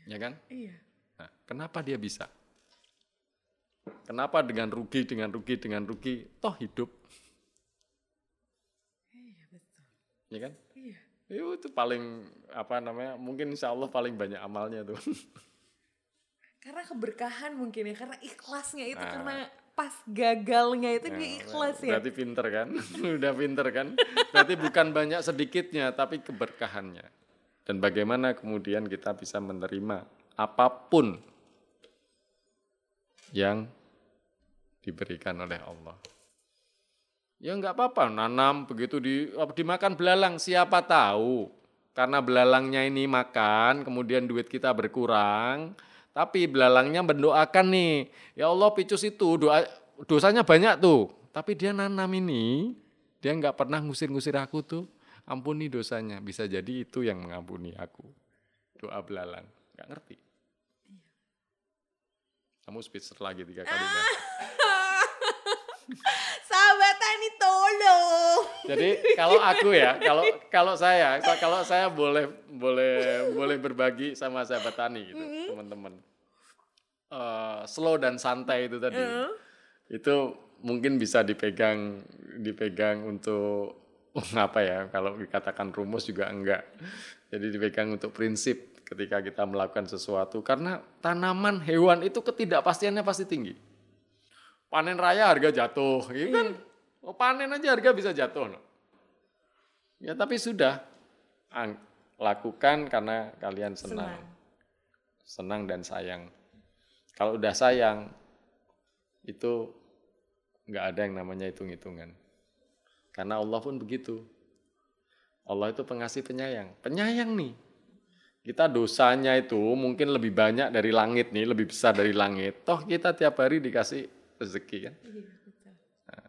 Ya kan? Iya. Nah, kenapa dia bisa? Kenapa dengan rugi, dengan rugi, dengan rugi, toh hidup? Iya, betul. Ya kan? Iya. Itu paling apa namanya? Mungkin insya Allah paling banyak amalnya tuh. Karena keberkahan mungkin ya, karena ikhlasnya itu Nah. karena pas gagalnya itu dia Nah, ikhlas ya. Berarti pinter kan? Udah pinter kan? Berarti bukan banyak sedikitnya, tapi keberkahannya. Dan bagaimana kemudian kita bisa menerima apa pun yang diberikan oleh Allah. Ya nggak apa-apa, nanam begitu di, apa, dimakan belalang, siapa tahu. Karena belalangnya ini makan, kemudian duit kita berkurang, tapi belalangnya mendoakan nih, ya Allah picus itu doa dosanya banyak tuh, tapi dia nanam ini, dia nggak pernah ngusir-ngusir aku tuh, ampuni dosanya, bisa jadi itu yang mengampuni aku. Doa belalang, nggak ngerti. Kamu speech lagi tiga kali. Mbak. Sahabat Tani tolong. Jadi kalau aku ya, kalau kalau saya, kalau saya boleh boleh boleh berbagi sama sahabat tani gitu, teman-teman. Eh, slow dan santai itu tadi, itu mungkin bisa dipegang dipegang untuk apa ya? Kalau dikatakan rumus juga enggak. Jadi dipegang untuk prinsip ketika kita melakukan sesuatu karena tanaman hewan itu ketidakpastiannya pasti tinggi. Panen raya harga jatuh, gitu kan? Oh, panen aja harga bisa jatuh. No. Ya tapi sudah ang- lakukan karena kalian senang. Senang. senang dan sayang. Kalau udah sayang itu nggak ada yang namanya hitung-hitungan. Karena Allah pun begitu. Allah itu pengasih penyayang. Penyayang nih. Kita dosanya itu mungkin lebih banyak dari langit nih, lebih besar dari langit. Toh kita tiap hari dikasih rezeki kan. Nah,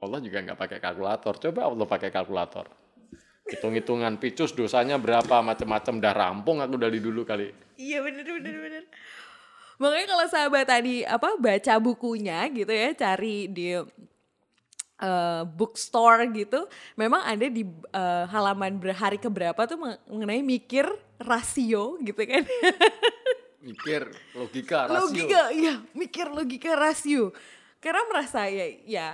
Allah juga nggak pakai kalkulator. Coba Allah pakai kalkulator. Hitung-hitungan picus dosanya berapa macam-macam dah rampung aku dari dulu kali. Iya bener bener bener. Makanya kalau sahabat tadi apa baca bukunya gitu ya, cari di eh, bookstore gitu, memang ada di eh, halaman berhari keberapa tuh meng- mengenai mikir rasio gitu kan. Mikir logika, rasio. logika, iya, mikir logika rasio. Karena merasa ya ya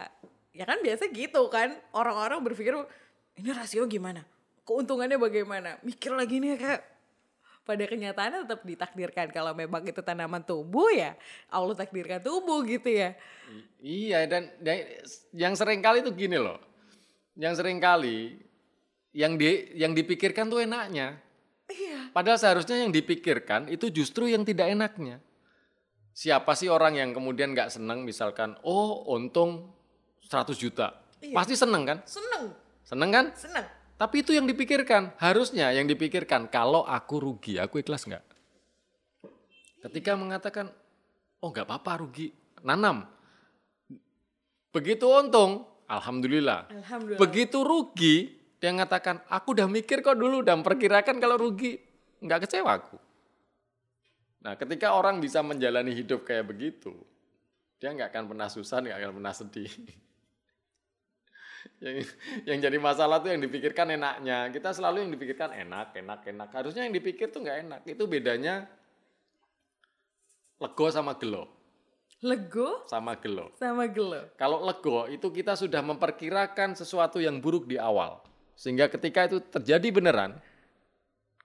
ya kan biasa gitu kan orang-orang berpikir ini rasio gimana? Keuntungannya bagaimana? Mikir lagi nih kayak pada kenyataannya tetap ditakdirkan kalau memang itu tanaman tumbuh ya Allah takdirkan tumbuh gitu ya. I- Iya dan, dan yang sering kali itu gini loh. Yang sering kali yang di yang dipikirkan tuh enaknya. Iya. Padahal seharusnya yang dipikirkan itu justru yang tidak enaknya. Siapa sih orang yang kemudian nggak seneng misalkan, oh untung 100 juta. Iya. Pasti seneng kan? Seneng, Seneng kan? seneng. Tapi itu yang dipikirkan. Harusnya yang dipikirkan, kalau aku rugi, aku ikhlas nggak? Ketika mengatakan, oh nggak apa-apa rugi, nanam. Begitu untung, Alhamdulillah. Alhamdulillah. Begitu rugi, dia mengatakan, aku udah mikir kok dulu dan perkirakan kalau rugi, nggak kecewa aku. Nah ketika orang bisa menjalani hidup kayak begitu, dia nggak akan pernah susah, nggak akan pernah sedih. yang, yang jadi masalah tuh yang dipikirkan enaknya. Kita selalu yang dipikirkan enak, enak, enak. Harusnya yang dipikir tuh nggak enak. Itu bedanya lego sama gelo. Lego Sama gelo. sama gelo. Kalau lego itu kita sudah memperkirakan sesuatu yang buruk di awal. Sehingga ketika itu terjadi beneran,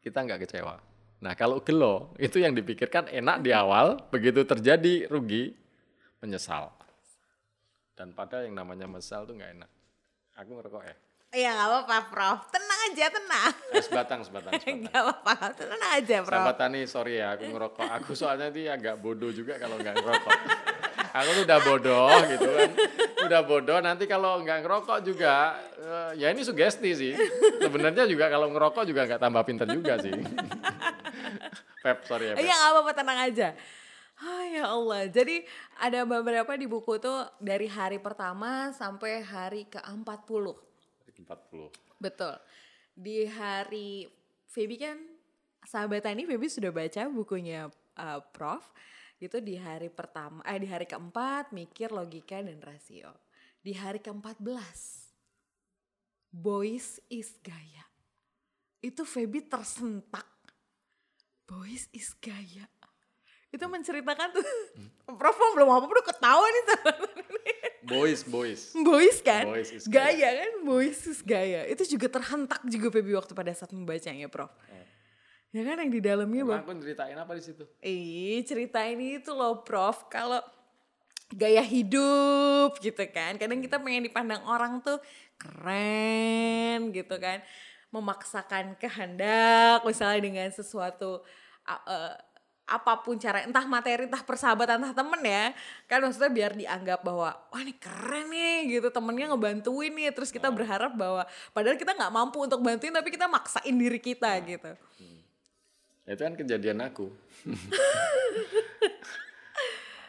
kita nggak kecewa. Nah kalau gelo itu yang dipikirkan enak di awal, begitu terjadi rugi, menyesal. Dan padahal yang namanya menyesal tuh nggak enak. Aku ngerokok ya. Iya gak apa-apa Prof, tenang aja tenang. Eh, sebatang, sebatang, sebatang. Gak apa-apa, tenang aja Prof. Sahabat Tani, sorry ya aku ngerokok. Aku soalnya dia agak bodoh juga kalau nggak ngerokok. Aku tuh udah bodoh gitu kan. Udah bodoh nanti kalau nggak ngerokok juga, eh, ya ini sugesti sih. Sebenarnya juga kalau ngerokok juga nggak tambah pinter juga sih. Pep, sorry ya Pep. Gak apa-apa tenang aja. Ah ya Allah. Jadi ada beberapa di buku tuh dari hari pertama sampai hari ke-40. 40. Betul. Di hari Feby kan sahabat Tani Feby sudah baca bukunya uh, Prof. Itu di hari pertama eh di hari keempat mikir logika dan rasio. Di hari ke-14 Boys is gaya. Itu Feby tersentak. Boys is gaya. Itu menceritakan tuh Prof belum apa udah ketawa nih Boys, boys. Boys kan? Boys is gaya. kan? Boys is gaya. Itu juga terhentak juga Feby waktu pada saat membacanya, Prof. Ya kan yang di dalamnya bang. aku ceritain apa di situ? Ih, cerita ini itu loh, Prof. Kalau gaya hidup gitu kan. Kadang kita pengen dipandang orang tuh keren gitu kan. Memaksakan kehendak misalnya dengan sesuatu eh, apa pun cara entah materi entah persahabatan entah temen ya kan maksudnya biar dianggap bahwa wah ini keren nih gitu temennya ngebantuin nih terus kita berharap bahwa padahal kita nggak mampu untuk bantuin tapi kita maksain diri kita gitu Itu kan kejadian aku.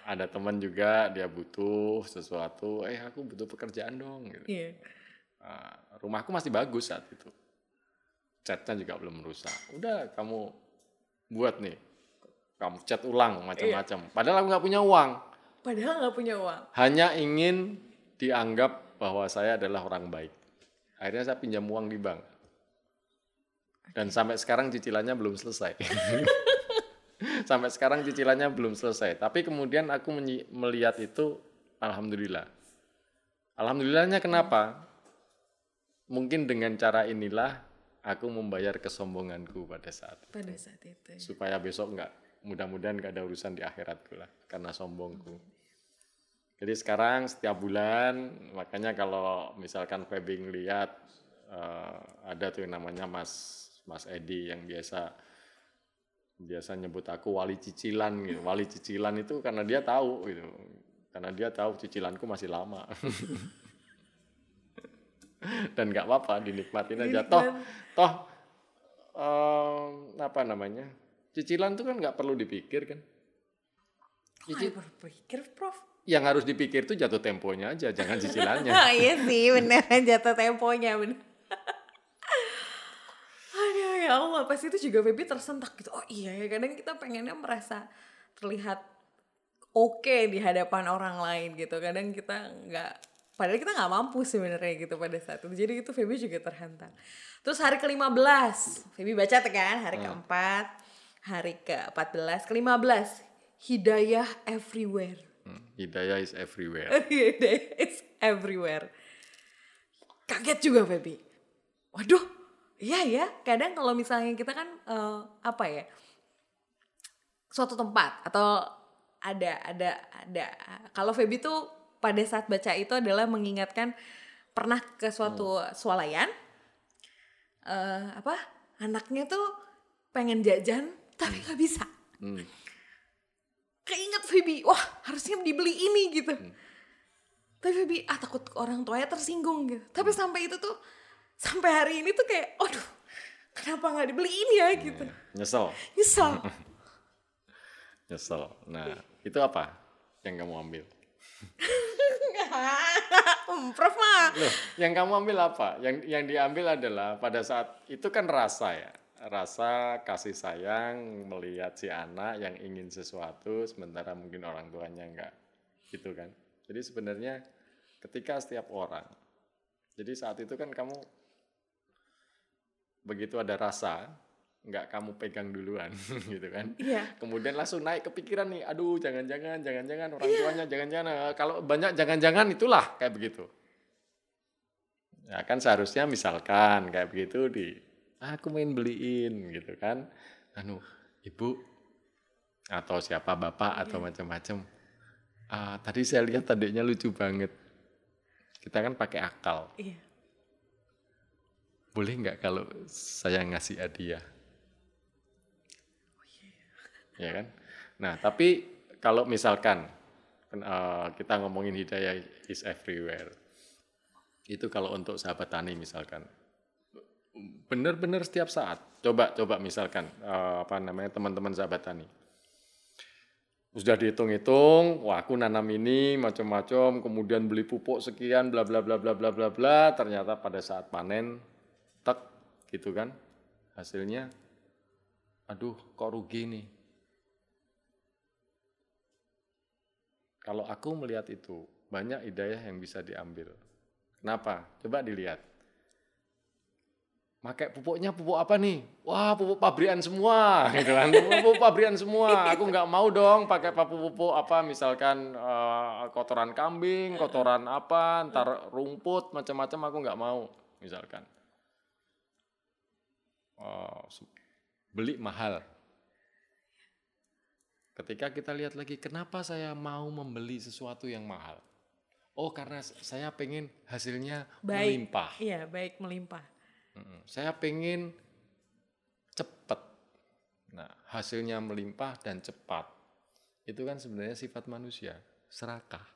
Ada teman juga dia butuh sesuatu, eh aku butuh pekerjaan dong gitu. iya Nah, rumahku masih bagus saat itu. Catnya juga belum rusak. Udah kamu buat nih. Kamu cat ulang macam-macam. Padahal aku nggak punya uang. padahal nggak punya uang Hanya ingin dianggap bahwa saya adalah orang baik. Akhirnya saya pinjam uang di bank. Dan sampai sekarang cicilannya belum selesai. sampai sekarang cicilannya belum selesai. Tapi kemudian aku melihat itu, alhamdulillah. Alhamdulillahnya kenapa? Mungkin dengan cara inilah aku membayar kesombonganku pada saat itu. Pada saat itu. ya. supaya besok nggak mudah-mudahan nggak ada urusan di akhiratku lah karena sombongku. Jadi sekarang setiap bulan makanya kalau misalkan Febing lihat eh, ada tuh yang namanya Mas Mas Edi yang biasa biasa nyebut aku wali cicilan gitu. Wali cicilan itu karena dia tahu gitu. Karena dia tahu cicilanku masih lama. Dan nggak apa-apa dinikmatin aja. Toh toh em, apa namanya? Cicilan tuh kan nggak perlu dipikir kan. Kok nggak berpikir, Prof? Yang harus dipikir tuh jatuh temponya aja, jangan cicilannya. Iya sih, bener jatuh temponya bener. Ya Allah, pas itu juga Baby tersentak gitu. Oh iya ya, kadang kita pengennya merasa terlihat oke di hadapan orang lain gitu. Kadang kita nggak, padahal kita nggak mampu sebenarnya gitu pada saat itu. Jadi itu Feby juga terhantar. Terus hari ke-15, Feby baca kan, hari keempat, hari ke-14, ke-15, Hidayah Everywhere. Hmm, Hidayah is everywhere. It's everywhere. Kaget juga Feby. Waduh, iya ya. Kadang kalau misalnya kita kan eh, apa ya, suatu tempat atau ada ada ada. Kalau Feby tuh pada saat baca itu adalah mengingatkan pernah ke suatu swalayan, eh, apa anaknya tuh pengen jajan tapi nggak bisa Hmm. keinget Feby, wah harusnya dibeli ini gitu. Tapi Feby, ah takut orang tuanya tersinggung gitu. Tapi sampai itu tuh, sampai hari ini tuh kayak, aduh kenapa nggak dibeli ini ya gitu. Nyesel, Nyesel. nyesel. Nah, itu apa yang kamu ambil? Prof mah. Loh, yang kamu ambil apa? Yang yang diambil adalah pada saat itu kan rasa ya. Rasa kasih sayang melihat si anak yang ingin sesuatu sementara mungkin orang tuanya enggak. Gitu kan. Jadi sebenarnya ketika setiap orang jadi saat itu kan kamu begitu ada rasa nggak kamu pegang duluan gitu kan. Iya. kemudian langsung naik kepikiran nih aduh jangan-jangan jangan-jangan orang tuanya jangan-jangan. Eh, kalau banyak jangan-jangan itulah kayak begitu. Ya kan seharusnya misalkan kayak begitu di "Ah, aku main beliin gitu kan. Anu ibu atau siapa bapak atau macam-macam. "Ah, tadi saya lihat adiknya lucu banget. Kita kan pakai akal. Iya. Boleh nggak kalau saya ngasih hadiah? Ya kan? Nah, tapi kalau misalkan kan, eh, kita ngomongin hidayah is everywhere, itu kalau untuk sahabat tani misalkan, benar-benar setiap saat. Coba, coba misalkan eh, apa namanya teman-teman sahabat tani, sudah dihitung-hitung, wah aku nanam ini macam-macam, kemudian beli pupuk sekian, bla bla bla bla bla bla bla, ternyata pada saat panen, gitu kan, hasilnya, aduh kok rugi nih. Kalau aku melihat itu, banyak hidayah yang bisa diambil. Kenapa? Coba dilihat. Pakai pupuknya pupuk apa nih? Wah pupuk pabrikan semua, gitu kan? Pupuk pabrikan semua. Aku nggak mau dong pakai pupuk-pupuk apa, misalkan eh, kotoran kambing, kotoran apa, ntar rumput macam-macam. Aku nggak mau, misalkan. Se- beli mahal. Ketika kita lihat lagi, kenapa saya mau membeli sesuatu yang mahal? Oh, karena saya pengen hasilnya Baik. melimpah. Iya, baik melimpah. Saya pengen cepat. Nah, hasilnya melimpah dan cepat. Itu kan sebenarnya sifat manusia, serakah.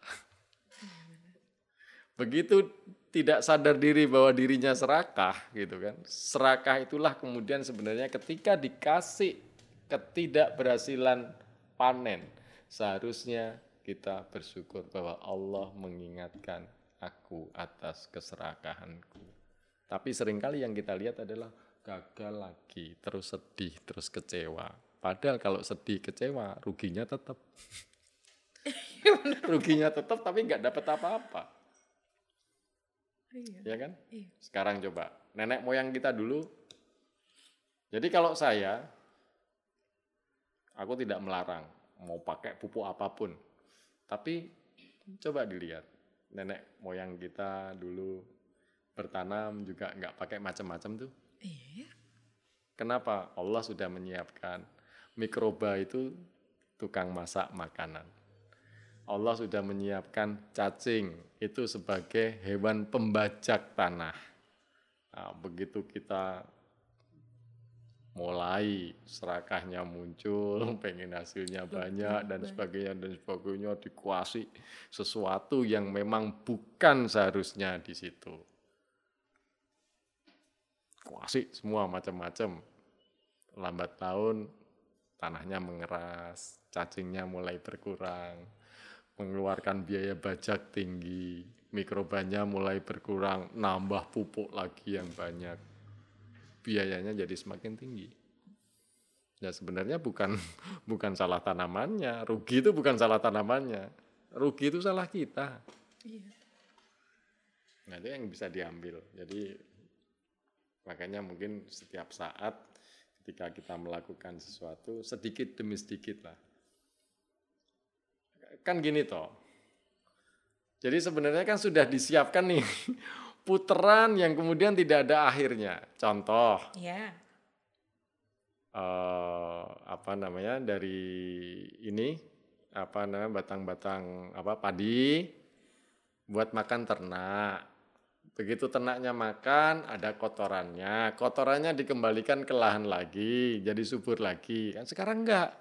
Begitu tidak sadar diri bahwa dirinya serakah, gitu kan. Serakah itulah kemudian sebenarnya ketika dikasih ketidakberhasilan panen, seharusnya kita bersyukur bahwa Allah mengingatkan aku atas keserakahanku. Tapi sering kali yang kita lihat adalah gagal lagi, terus sedih, terus kecewa. Padahal kalau sedih, kecewa, ruginya tetap. ruginya tetap tapi nggak dapat apa-apa. Iya. Ya kan? Iya. Sekarang coba, nenek moyang kita dulu. Jadi kalau saya, aku tidak melarang mau pakai pupuk apa pun. Tapi coba dilihat, nenek moyang kita dulu bertanam juga nggak pakai macam-macam tuh. Iya. Kenapa? Allah sudah menyiapkan mikroba itu tukang masak makanan. Allah sudah menyiapkan cacing itu sebagai hewan pembajak tanah. Nah, begitu kita mulai serakahnya muncul, pengen hasilnya banyak dan sebagainya dan sebagainya dikuasai sesuatu yang memang bukan seharusnya di situ. Kuasai semua macam-macam. Lambat tahun tanahnya mengeras, cacingnya mulai berkurang, mengeluarkan biaya bajak tinggi, mikrobanya mulai berkurang, nambah pupuk lagi yang banyak. Biayanya jadi semakin tinggi. Ya sebenarnya bukan bukan salah tanamannya, rugi itu bukan salah tanamannya. Rugi itu salah kita. Iya. Nah, itu yang bisa diambil. Jadi makanya mungkin setiap saat ketika kita melakukan sesuatu sedikit demi sedikit lah kan gini toh. Jadi sebenarnya kan sudah disiapkan nih puteran yang kemudian tidak ada akhirnya. Contoh, Iya. eh, apa namanya dari ini apa namanya batang-batang apa padi buat makan ternak. Begitu ternaknya makan, ada kotorannya. Kotorannya dikembalikan ke lahan lagi, jadi subur lagi. Kan sekarang enggak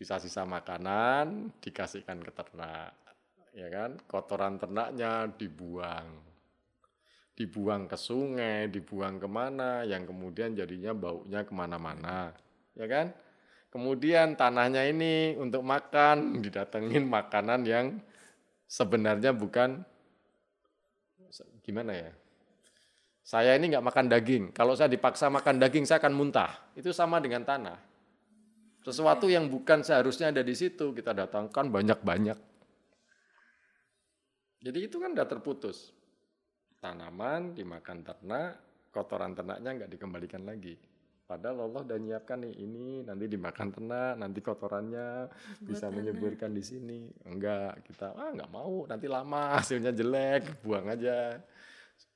sisa-sisa makanan dikasihkan ke ternak ya kan? Kotoran ternaknya dibuang. Dibuang ke sungai dibuang ke mana yang kemudian jadinya baunya ke mana-mana ya kan? Kemudian tanahnya ini untuk makan didatengin makanan yang sebenarnya bukan gimana ya? Saya ini nggak makan daging. Kalau saya dipaksa makan daging saya akan muntah. Itu sama dengan tanah sesuatu yang bukan seharusnya ada di situ kita datangkan banyak-banyak. Jadi itu kan udah terputus. Tanaman dimakan ternak, kotoran ternaknya nggak dikembalikan lagi. Padahal Allah udah nyiapkan nih ini nanti dimakan ternak, nanti kotorannya bisa menyuburkan di sini. Enggak, kita ah nggak mau, nanti lama hasilnya jelek, buang aja.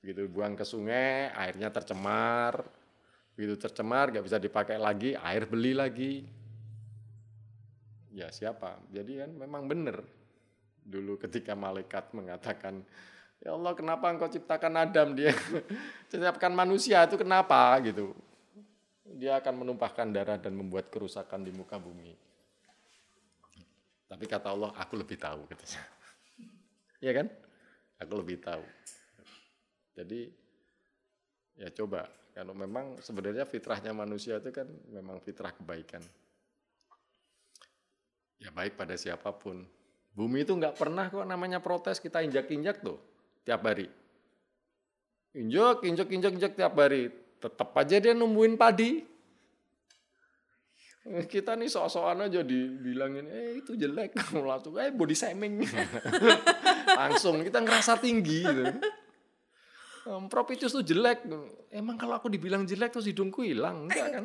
Begitu buang ke sungai, airnya tercemar. Begitu tercemar, nggak bisa dipakai lagi, air beli lagi ya siapa? Jadi kan memang benar. Dulu ketika malaikat mengatakan, ya Allah kenapa engkau ciptakan Adam? Dia ciptakan manusia itu kenapa gitu. Dia akan menumpahkan darah dan membuat kerusakan di muka bumi. Tapi kata Allah, aku lebih tahu katanya. Iya kan? Aku lebih tahu. Jadi ya coba kalau memang sebenarnya fitrahnya manusia itu kan memang fitrah kebaikan ya baik pada siapa pun. Bumi itu nggak pernah kok namanya protes kita injak-injak tuh tiap hari. Injak, injak, injak, injak tiap hari. Tetap aja dia numbuhin padi. Kita nih sok-sokan aja dibilangin, eh itu jelek. Langsung, eh body shaming. Langsung kita ngerasa tinggi gitu. Propitius tuh jelek. Emang kalau aku dibilang jelek terus hidungku hilang? Enggak kan?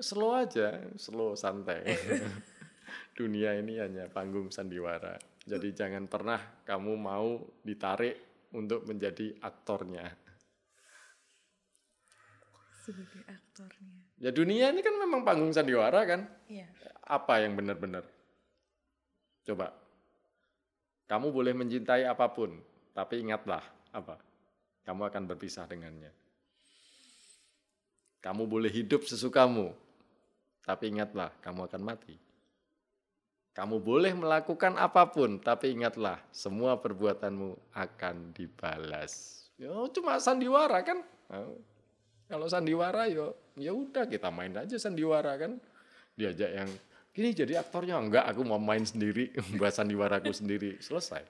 Slow aja, slow santai. Dunia ini hanya panggung sandiwara. Jadi jangan pernah kamu mau ditarik untuk menjadi aktornya. Sebagai aktornya. Ya dunia ini kan memang panggung sandiwara kan? Iya. Apa yang benar-benar? Coba. Kamu boleh mencintai apa pun, tapi ingatlah apa? Kamu akan berpisah dengannya. Kamu boleh hidup sesukamu, tapi ingatlah, kamu akan mati. Kamu boleh melakukan apa pun, tapi ingatlah, semua perbuatanmu akan dibalas. Ya, cuma sandiwara kan? Nah, kalau sandiwara yo, ya udah kita main aja sandiwara kan. Diajak yang gini jadi aktornya enggak, aku mau main sendiri buat sandiwaraku sendiri. Selesai.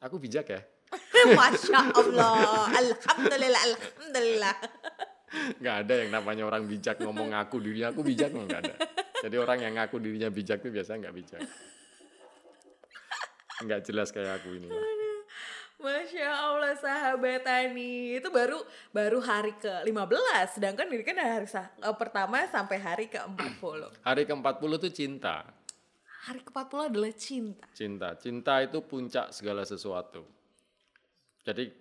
Aku bijak ya. Masya Allah. Alhamdulillah, Alhamdulillah. Nggak ada yang namanya orang bijak ngomong ngaku dirinya aku bijak nggak ada jadi orang yang ngaku dirinya bijak itu biasanya nggak bijak nggak jelas kayak aku ini Masya Allah sahabat Tani itu baru baru hari ke 15 sedangkan ini kan hari sa- eh, pertama sampai hari ke 40 hari ke 40 itu cinta hari ke-40 adalah cinta. Cinta. Cinta itu puncak segala sesuatu. Jadi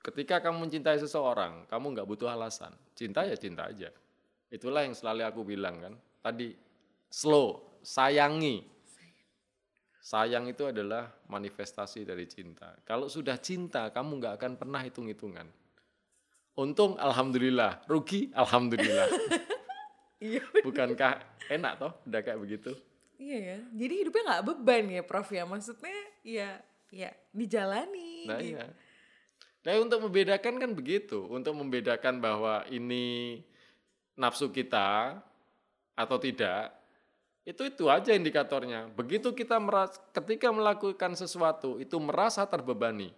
ketika kamu mencintai seseorang, kamu nggak butuh alasan. Cinta ya cinta aja. Itulah yang selalu aku bilang kan. Tadi slow, sayangi. Sayang itu adalah manifestasi dari cinta. Kalau sudah cinta, kamu nggak akan pernah hitung-hitungan. Untung alhamdulillah, rugi alhamdulillah. Iya. Bukankah enak toh udah kayak begitu? Iya ya. Jadi hidupnya nggak beban ya, Prof ya. Maksudnya ya ya dijalani. Nah gitu. iya. Nah untuk membedakan kan begitu. Untuk membedakan bahwa ini nafsu kita atau tidak, itu itu aja indikatornya. Begitu kita meras, ketika melakukan sesuatu itu merasa terbebani,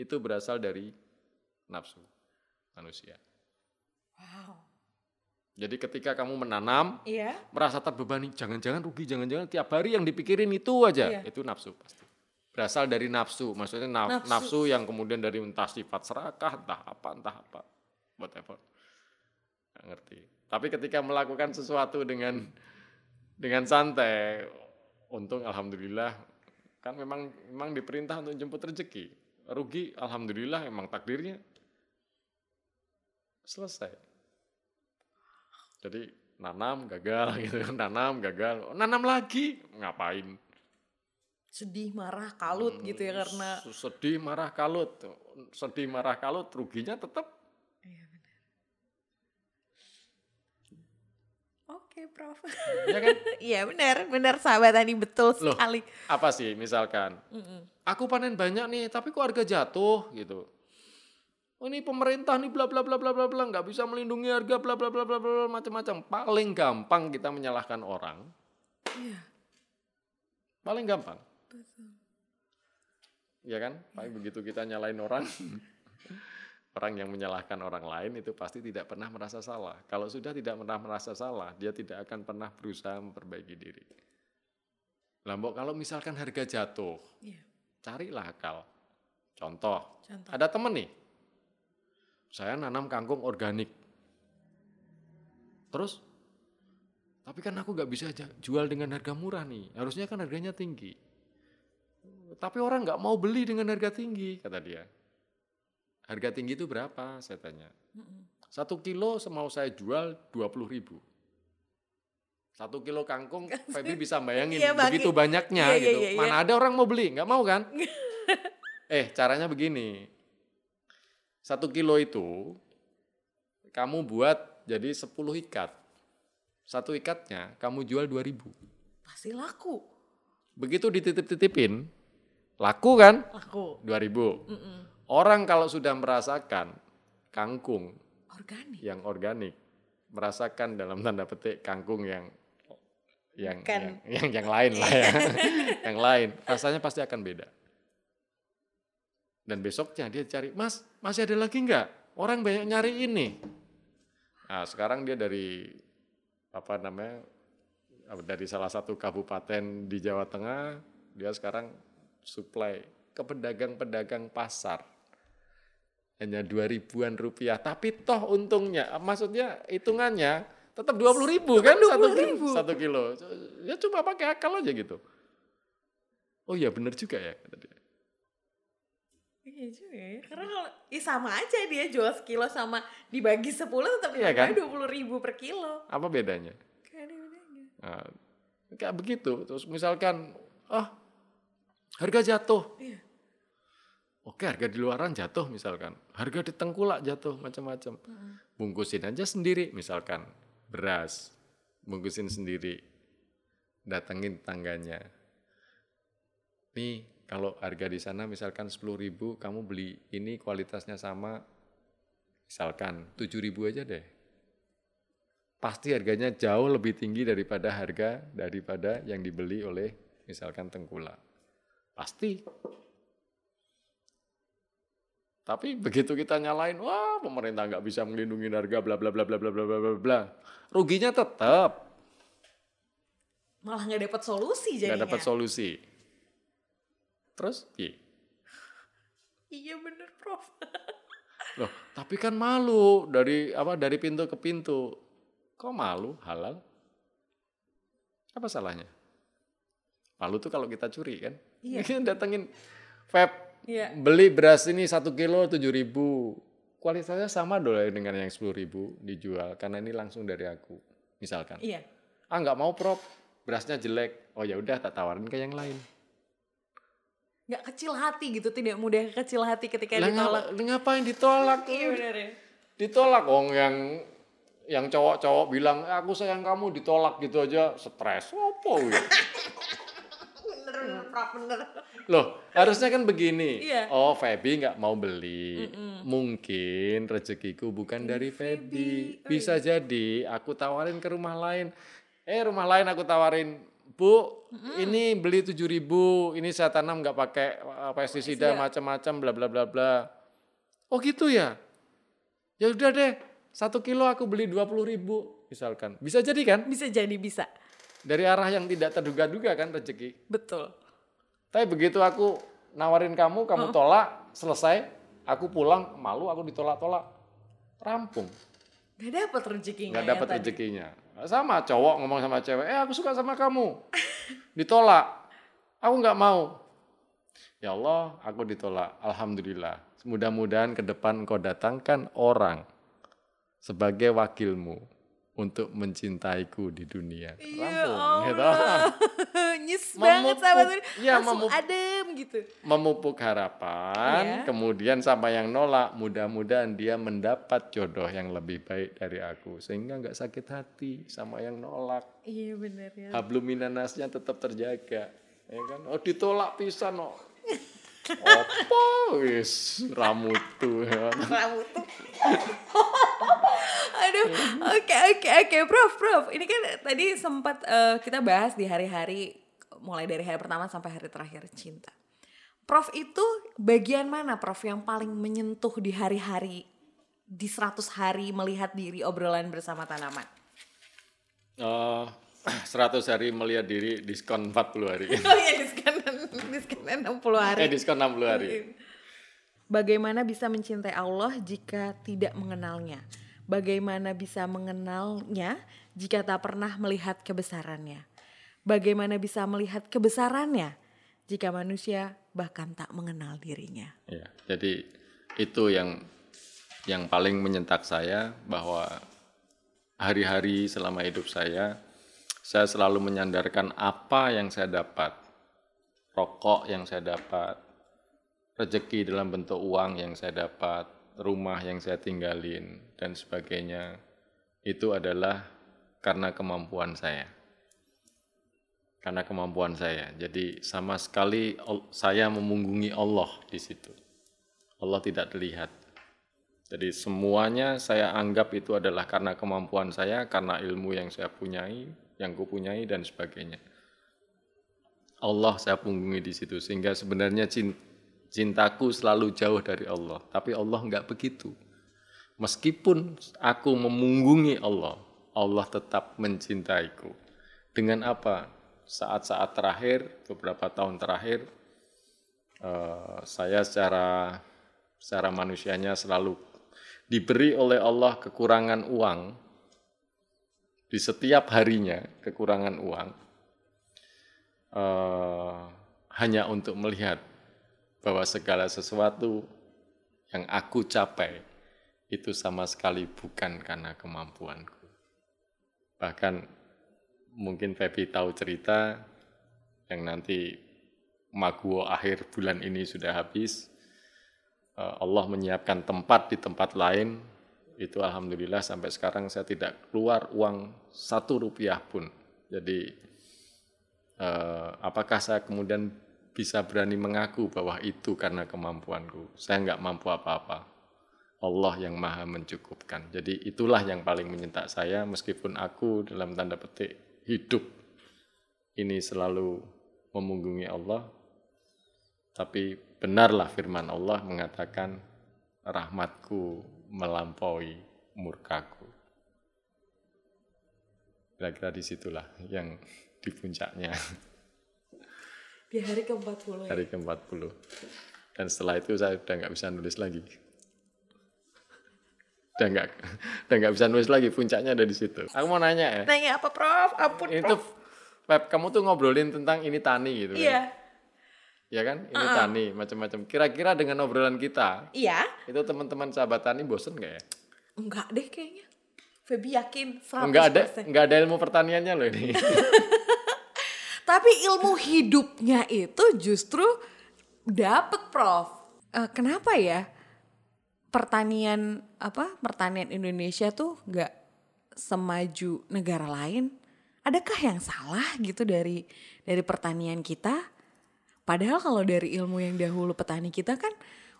itu berasal dari nafsu manusia. Wow. Jadi ketika kamu menanam, Iya. merasa terbebani, jangan-jangan rugi, jangan-jangan tiap hari yang dipikirin itu aja, Iya. itu nafsu pasti. Berasal dari nafsu, maksudnya naf- Nafsu. nafsu. yang kemudian dari entah sifat serakah, entah apa, entah apa, whatever. Nggak ngerti. Tapi ketika melakukan sesuatu dengan dengan santai, untung alhamdulillah kan memang memang diperintah untuk jemput rezeki. Rugi alhamdulillah emang takdirnya selesai. Jadi nanam gagal gitu, nanam gagal, nanam lagi ngapain? Sedih, marah, kalut gitu ya karena sedih, marah, kalut, sedih, marah, kalut, ruginya tetap Oke, Prof. ya kan? Iya benar, benar sahabat Tani betul Loh. sekali. Apa sih misalkan? Aku panen banyak nih, tapi kok harga jatuh gitu. Oh, ini pemerintah nih bla bla bla bla bla bla nggak bisa melindungi harga bla bla bla bla bla bla, macam-macam. Paling gampang kita menyalahkan orang. Iya. Paling gampang. Ya kan? Paling begitu kita nyalain orang, orang yang menyalahkan orang lain itu pasti tidak pernah merasa salah. Kalau sudah tidak pernah merasa salah, dia tidak akan pernah berusaha memperbaiki diri. Lambok kalau misalkan harga jatuh, Iya. carilah akal. Contoh, Contoh. ada temen nih, saya nanam kangkung organik. Terus, tapi kan aku nggak bisa jual dengan harga murah nih. Harusnya kan harganya tinggi. Tapi orang nggak mau beli dengan harga tinggi, kata dia. Harga tinggi itu berapa? Saya tanya. Satu kilo semau saya jual 20 ribu. Satu kilo kangkung, Feby bisa bayangin Iya, bagi- begitu banyaknya Iya, iya, gitu. iya, iya. Mana ada orang mau beli, nggak mau kan? eh, caranya begini. Satu kilo itu kamu buat jadi 10 ikat. Satu ikatnya kamu jual 2 ribu. Pasti laku. Begitu dititip-titipin, laku kan? Laku. 2000. Orang kalau sudah merasakan kangkung Organik. yang organik, merasakan dalam tanda petik kangkung yang yang yang, yang, yang lain lah ya. yang lain, rasanya pasti akan beda. Dan besoknya dia cari, "Mas, masih ada lagi nggak? Orang banyak nyari ini." Nah, sekarang dia dari apa namanya? dari salah satu kabupaten di Jawa Tengah, dia sekarang supply ke pedagang-pedagang pasar. Hanya dua ribuan rupiah. Tapi toh untungnya maksudnya hitungannya tetap dua puluh ribu kan? Satu kilo, satu kilo. Ya cuma pakai akal aja gitu. Oh iya bener juga ya kata dia. Iya juga ya. Karena kalau ya sama aja dia jual sekilo sama dibagi 10 tetap Iya kan? dua puluh ribu per kilo. apa bedanya? Gak ada bedanya. Nah, kayak begitu. Terus misalkan oh harga jatuh Iya. Oke, harga di luaran jatuh misalkan. Harga di tengkulak jatuh macam-macam. Bungkusin aja sendiri misalkan beras. Bungkusin sendiri. Datengin tangganya. Nih, kalau harga di sana misalkan 10.000 kamu beli ini kualitasnya sama misalkan 7.000 aja deh. Pasti harganya jauh lebih tinggi daripada harga daripada yang dibeli oleh misalkan tengkulak. Pasti tapi begitu kita nyalain, wah pemerintah nggak bisa melindungi harga, bla bla bla bla bla bla bla bla bla. Ruginya tetap Malah nggak dapat solusi jadinya. nggak dapat solusi. Terus, iya. Iya bener Prof. Loh, tapi kan malu dari apa dari pintu ke pintu. Kok malu? Halal? Apa salahnya? Malu tuh kalau kita curi kan. Iya. Kita datengin Feb Iya. beli beras ini satu kilo tujuh ribu. Kualitasnya sama dong dengan yang sepuluh ribu dijual karena ini langsung dari aku. Misalkan, Iya. ah nggak mau prop, berasnya jelek. Oh ya udah tak tawarin ke yang lain. Nggak kecil hati gitu, tidak mudah kecil hati ketika Lah ditolak. ngapa- ngapain ditolak? Iya benar ya. ditolak oh yang yang cowok-cowok bilang "Eh, aku sayang kamu ditolak gitu aja stres apa ya? Bener, loh harusnya kan begini Iya. oh Feby nggak mau beli mungkin rezekiku bukan dari Feby bisa jadi aku tawarin ke rumah lain eh rumah lain aku tawarin Bu, ini beli tujuh ribu, ini saya tanam nggak pakai uh, pestisida macam-macam, bla bla bla bla. Oh gitu ya? Ya udah deh, satu kilo aku beli dua puluh ribu, misalkan. Bisa jadi kan? Bisa jadi bisa. Dari arah yang tidak terduga-duga kan rezeki. Betul. Tapi begitu aku nawarin kamu, kamu tolak, selesai, aku pulang, malu aku ditolak-tolak. Rampung, Gak dapet rezekinya ya dapat tadi. rezekinya. Sama cowok ngomong sama cewek, eh aku suka sama kamu. Ditolak, aku nggak mau. Ya Allah, aku ditolak. Alhamdulillah. Mudah-mudahan ke depan engkau datangkan orang sebagai wakilmu untuk mencintaiku di dunia. Ya Rampung, gitu. Nyes banget Uri. iya, Langsung memupuk- adem gitu. memupuk harapan, Iya. kemudian sama yang nolak, mudah-mudahan dia mendapat jodoh yang lebih baik dari aku, sehingga nggak sakit hati sama yang nolak. Iya bener ya. Hablum minanasnya tetap terjaga, ya kan? Oh ditolak pisan, no. Apa wis ramutu ya. Rambut tuh. Aduh, oke oke oke, Prof, Prof. Ini kan tadi sempat eh, kita bahas di hari-hari mulai dari hari pertama sampai hari terakhir cinta. Prof itu bagian mana Prof yang paling menyentuh di hari-hari di 100 hari melihat diri obrolan bersama tanaman? Eh, 100 hari melihat diri diskon 40 hari. Oh iya diskon diskon 60 hari. eh diskon 60 hari. Bagaimana bisa mencintai Allah jika tidak mengenalnya? Bagaimana bisa mengenalnya jika tak pernah melihat kebesarannya? Bagaimana bisa melihat kebesarannya jika manusia bahkan tak mengenal dirinya? Ya, jadi itu yang yang paling menyentak saya bahwa hari-hari selama hidup saya saya selalu menyandarkan apa yang saya dapat. Rokok yang saya dapat, rezeki dalam bentuk uang yang saya dapat, rumah yang saya tinggalin dan sebagainya. Itu adalah karena kemampuan saya karena kemampuan saya. Jadi sama sekali saya memunggungi Allah di situ. Allah tidak terlihat. Jadi semuanya saya anggap itu adalah karena kemampuan saya, karena ilmu yang saya punyai, yang kupunyai dan sebagainya. Allah saya punggungi di situ sehingga sebenarnya cin- cintaku selalu jauh dari Allah. Tapi Allah nggak begitu. Meskipun aku memunggungi Allah, Allah tetap mencintaiku. Dengan apa? Saat-saat terakhir, beberapa tahun terakhir, eh, saya secara secara manusianya selalu diberi oleh Allah kekurangan uang di setiap harinya kekurangan uang eh, hanya untuk melihat bahwa segala sesuatu yang aku capai itu sama sekali bukan karena kemampuanku. Bahkan mungkin Feby tahu cerita yang nanti Maguwo akhir bulan ini sudah habis. Eh, Allah menyiapkan tempat di tempat lain. Itu alhamdulillah sampai sekarang saya tidak keluar uang satu rupiah pun. Jadi eh, apakah saya kemudian bisa berani mengaku bahwa itu karena kemampuanku? Saya nggak mampu apa-apa. Allah yang maha mencukupkan. Jadi itulah yang paling menyentak saya meskipun aku dalam tanda petik hidup ini selalu memunggungi Allah. Tapi benarlah firman Allah mengatakan rahmatku melampaui murkaku. Kira-kira di situlah yang di puncaknya Di hari ke-40 ya. hari ke-40. Dan setelah itu saya udah nggak bisa nulis lagi. Udah nggak, udah nggak bisa nulis lagi, puncaknya ada di situ. Aku mau nanya ya, Nanya apa Prof? Ampun itu Prof. Pep, kamu tuh ngobrolin tentang ini tani gitu kan. Ya kan? Ini tani, macam-macam. Kira-kira dengan obrolan kita, Iya. itu teman-teman sahabat tani bosen nggak ya? Enggak deh kayaknya. Feby yakin 100%. Nggak ada, nggak ada ilmu pertaniannya loh ini. Tapi ilmu hidupnya itu justru dapet Prof. Eh, kenapa ya pertanian apa pertanian Indonesia tuh nggak semaju negara lain? Adakah yang salah gitu dari dari pertanian kita? Padahal kalau dari ilmu yang dahulu petani kita kan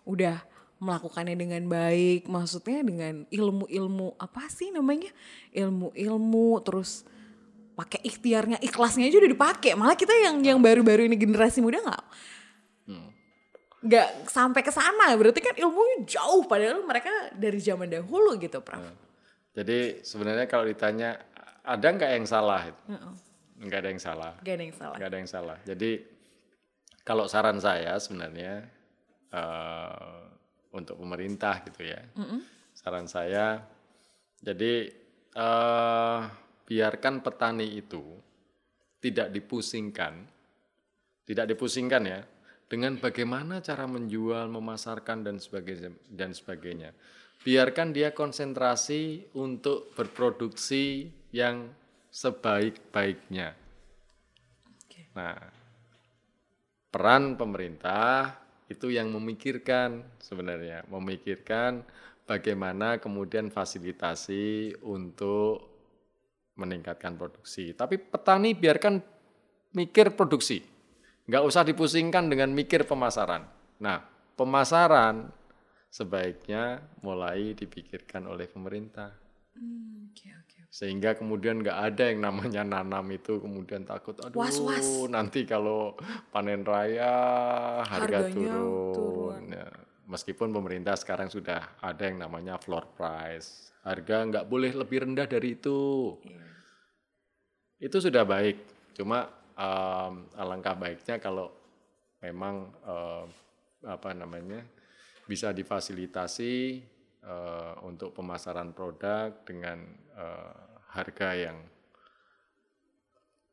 udah melakukannya dengan baik, maksudnya dengan ilmu-ilmu apa sih namanya? Ilmu-ilmu terus pakai ikhtiarnya, ikhlasnya aja udah dipakai. Malah kita yang yang baru-baru ini generasi muda nggak nggak sampai ke sana. Berarti kan ilmunya jauh padahal mereka dari zaman dahulu gitu, Prof. Jadi sebenarnya kalau ditanya ada nggak yang salah? Nggak ada yang salah. Gak ada yang salah. Nggak ada yang salah. Jadi kalau saran saya sebenarnya eh, untuk pemerintah gitu ya, saran saya, jadi eh, biarkan petani itu tidak dipusingkan, tidak dipusingkan ya, dengan bagaimana cara menjual, memasarkan dan sebagainya dan sebagainya. Biarkan dia konsentrasi untuk berproduksi yang sebaik-baiknya. Nah, peran pemerintah itu yang memikirkan sebenarnya, memikirkan bagaimana kemudian fasilitasi untuk meningkatkan produksi. Tapi petani biarkan mikir produksi, nggak usah dipusingkan dengan mikir pemasaran. Nah, pemasaran sebaiknya mulai dipikirkan oleh pemerintah Hmm, Oke, oke. Sehingga kemudian nggak ada yang namanya nanam itu kemudian takut aduh Was-was. nanti kalau panen raya harga Harganya turun, turun. Ya, meskipun pemerintah sekarang sudah ada yang namanya floor price harga nggak boleh lebih rendah dari itu Iya. itu sudah baik cuma em, alangkah baiknya kalau memang em, apa namanya bisa difasilitasi eh, untuk pemasaran produk dengan eh, harga yang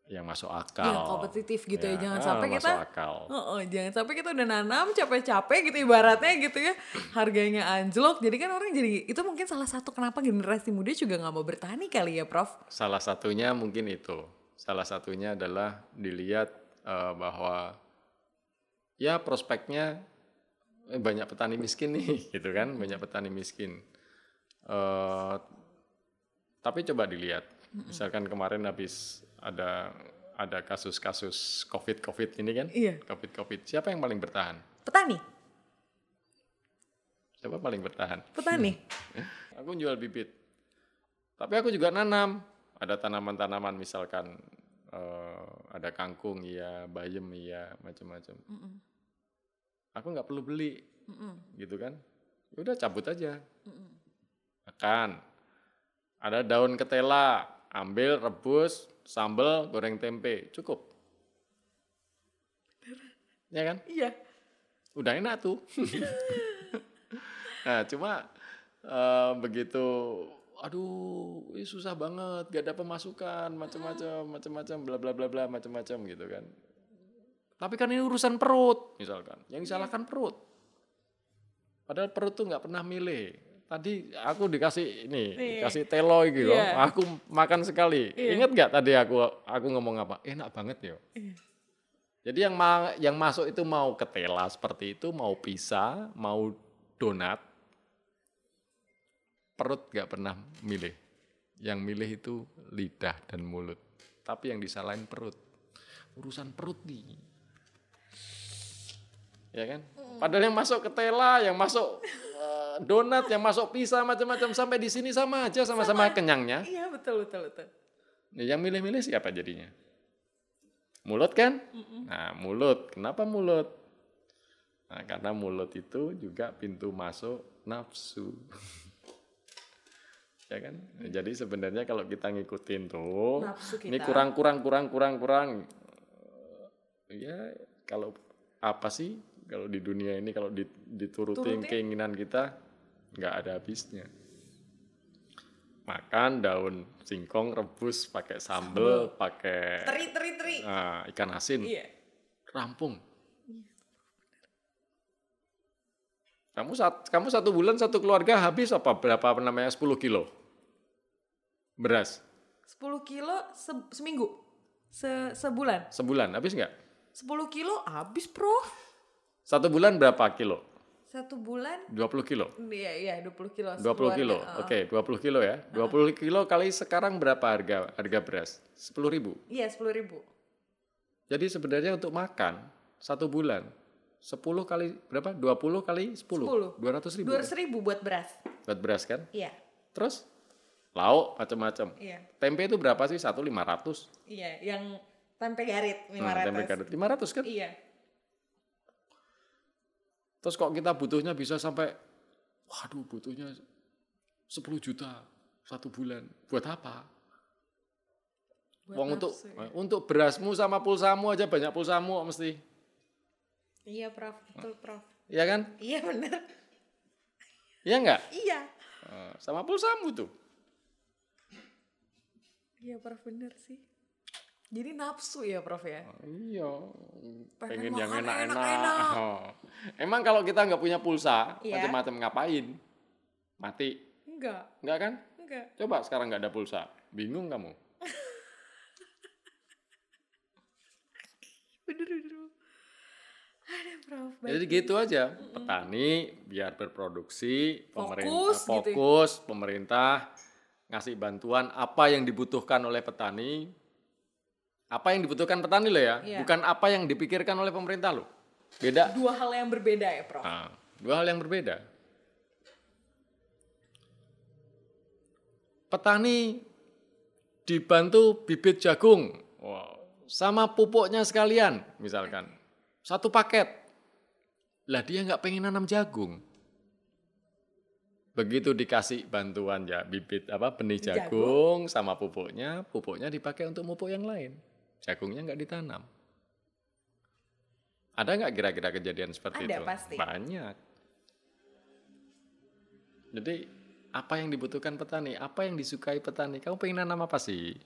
yang masuk akal. Yang kompetitif gitu ya, jangan ah, sampai kita- akal. Oh, jangan sampai kita udah nanam capek-capek gitu ibaratnya gitu ya harganya anjlok jadi kan orang jadi itu mungkin salah satu kenapa generasi muda juga nggak mau bertani kali ya Prof Salah satunya mungkin itu. Salah satunya adalah dilihat eh, bahwa ya prospeknya eh, banyak petani miskin nih, gitu kan? Banyak petani miskin. Eh, tapi coba dilihat, misalkan kemarin habis ada ada kasus-kasus COVID COVID ini kan? Iya. COVID COVID. Siapa yang paling bertahan? petani Siapa paling bertahan? petani Aku jual bibit. Tapi aku juga nanam. Ada tanaman-tanaman misalkan eh, ada kangkung iya, bayam iya, macam-macam. Aku nggak perlu beli, gitu kan? Ya Udah cabut aja. Makan. Ada daun ketela, ambil, rebus, sambal, goreng tempe, cukup. Ya kan? iya udah enak tuh. nah, cuma eh, begitu, aduh, ini susah banget, gak ada pemasukan, macam-macam, macam-macam, bla bla bla bla, macam-macam gitu kan. Tapi kan ini urusan perut, misalkan, yang disalahkan perut. Padahal perut tuh nggak pernah milih. Tadi aku dikasih ini, Nih. dikasih teloy gitu, Iya. aku makan sekali. Iya. Ingat nggak tadi aku aku ngomong apa? Enak banget ya. Iya. Jadi yang ma- yang masuk itu mau ketela seperti itu, mau pizza, mau donat, perut nggak pernah milih. Yang milih itu lidah dan mulut. Tapi yang disalahin perut. Urusan perut nih. Ya kan? Padahal yang masuk ketela, yang masuk eh, donat, yang masuk pizza macam-macam sampai di sini sama aja sama-sama kenyangnya. iya betul betul betul Nah, yang milih-milih siapa jadinya? Mulut kan? Nah, mulut. Kenapa mulut? Nah, karena mulut itu juga pintu masuk nafsu. ya kan? Nah, Jadi sebenarnya kalau kita ngikutin tuh, Nafsu ini kita. kurang kurang kurang kurang kurang. Ya, kalau apa sih kalau di dunia ini kalau diturutin Turutin. keinginan kita nggak ada habisnya. makan daun singkong rebus pakai sambel, pakai Teri teri teri. eh, ikan asin, Iya. rampung. Kamu sat, kamu satu bulan satu keluarga habis apa berapa namanya 10 kilo beras 10 kilo se- seminggu. Se sebulan. sebulan habis nggak? 10 kilo habis, Prof. Satu bulan berapa kilo? Satu bulan 20 kilo. Iya, iya, 20 kilo. 20 kilo. sekeluarga. Oke, 20 kilo ya. 20 kilo kali sekarang berapa harga harga beras? 10 ribu. Iya, 10 ribu. Jadi sebenarnya untuk makan satu bulan 10 kali berapa? 20 kali 10. 10. 200 ribu. 200 ribu buat beras. Buat beras kan? Iya, Terus lauk macam-macam. iya. Tempe itu berapa sih? Satu 500. Iya, yang tempe garit 500. Nah, tempe garet 500 kan? Iya. Terus kok kita butuhnya bisa sampai waduh butuhnya 10 juta satu bulan. Buat apa? Buat Wong untuk ya. untuk berasmu sama pulsamu aja banyak pulsamu kok mesti. Iya, Prof. Betul, Prof. Iya kan? Iya, bener. Iya enggak? Iya. Eh, Sama pulsamu tuh. Iya, Prof. Bener sih. Jadi nafsu ya, Prof ya? Iya. Pengen Pengen yang enak-enak. Oh. Emang kalau kita nggak punya pulsa, Iya. macam-macam ngapain? Mati. Enggak, Enggak kan? enggak. Coba sekarang nggak ada pulsa. Bingung kamu. Bener, bener. Ada, Prof. Baik. Jadi gitu aja. Petani biar berproduksi, pemerintah Fokus gitu ya. fokus, pemerintah ngasih bantuan apa yang dibutuhkan oleh petani. Apa yang dibutuhkan petani loh ya, Iya. bukan apa yang dipikirkan oleh pemerintah loh. Beda. Dua hal yang berbeda ya, Prof. Nah, dua hal yang berbeda. Petani dibantu bibit jagung, Wow. sama pupuknya sekalian, misalkan satu paket. Lah dia nggak pengen nanam jagung. Begitu dikasih bantuan ya bibit apa benih jagung, sama pupuknya, pupuknya dipakai untuk pupuk yang lain. Jagungnya nggak ditanam. Ada nggak kira-kira kejadian seperti Ada, itu? pasti. Banyak. Jadi apa yang dibutuhkan petani? Apa yang disukai petani? Kamu pengen nanam apa sih?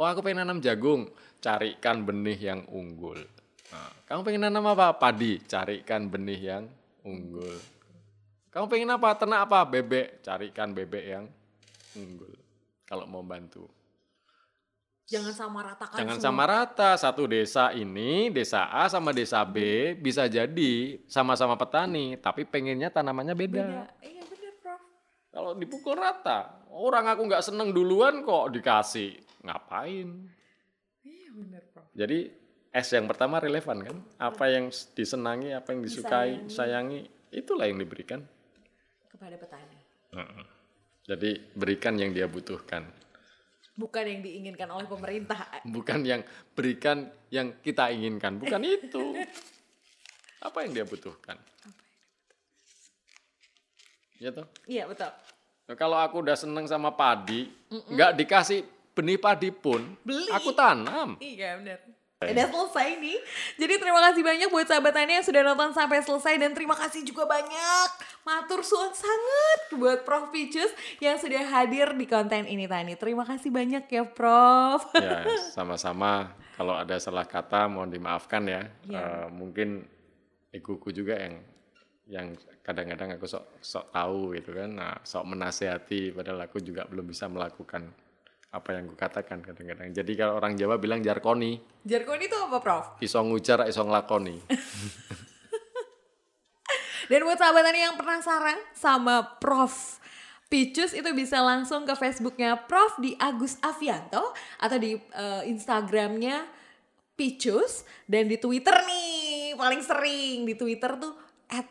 Oh aku pengen nanam jagung, carikan benih yang unggul. Nah, kamu pengen nanam apa? Padi, carikan benih yang unggul. Kamu pengen apa? Ternak apa? Bebek, carikan bebek yang unggul. Kalau mau bantu. Jangan sama ratakan Jangan semua. sama rata. Satu desa ini, desa A sama desa B bisa jadi sama-sama petani, tapi pengennya tanamannya beda. Beda. Iya, bener, Prof. Kalau dipukul rata, orang aku nggak seneng duluan kok dikasih. Ngapain? Iya, bener, Prof. Jadi S yang pertama relevan kan? Apa yang disenangi, apa yang disukai, sayangi, itulah yang diberikan. Kepada petani. Jadi berikan yang dia butuhkan, Bukan yang diinginkan oleh pemerintah. bukan yang berikan yang kita inginkan, bukan itu. Apa yang dia butuhkan? Ya toh? Iya, betul. Nah, kalau aku udah seneng sama padi, nggak dikasih benih padi pun, Beli. aku tanam. Iya benar. Udah selesai nih. Jadi terima kasih banyak buat sahabat Tani yang sudah nonton sampai selesai dan terima kasih juga banyak matur suun sangat buat Prof Picus yang sudah hadir di konten ini Tani. Terima kasih banyak ya Prof. Ya, sama-sama. Kalau ada salah kata mohon dimaafkan ya. Iya. Eh, mungkin egoku juga yang yang kadang-kadang aku sok sok tahu gitu kan. Nah, sok menasehati padahal aku juga belum bisa melakukan apa yang kukatakan kadang-kadang. Jadi kalau orang Jawa bilang jarkoni, Jargon itu apa Prof? iso ngujar iso nglakoni. Dan buat sahabat Tani yang penasaran sama Prof Picus itu bisa langsung ke Facebooknya Prof di Agus Avianto atau di eh, Instagramnya Picus dan di Twitter nih paling sering di Twitter tuh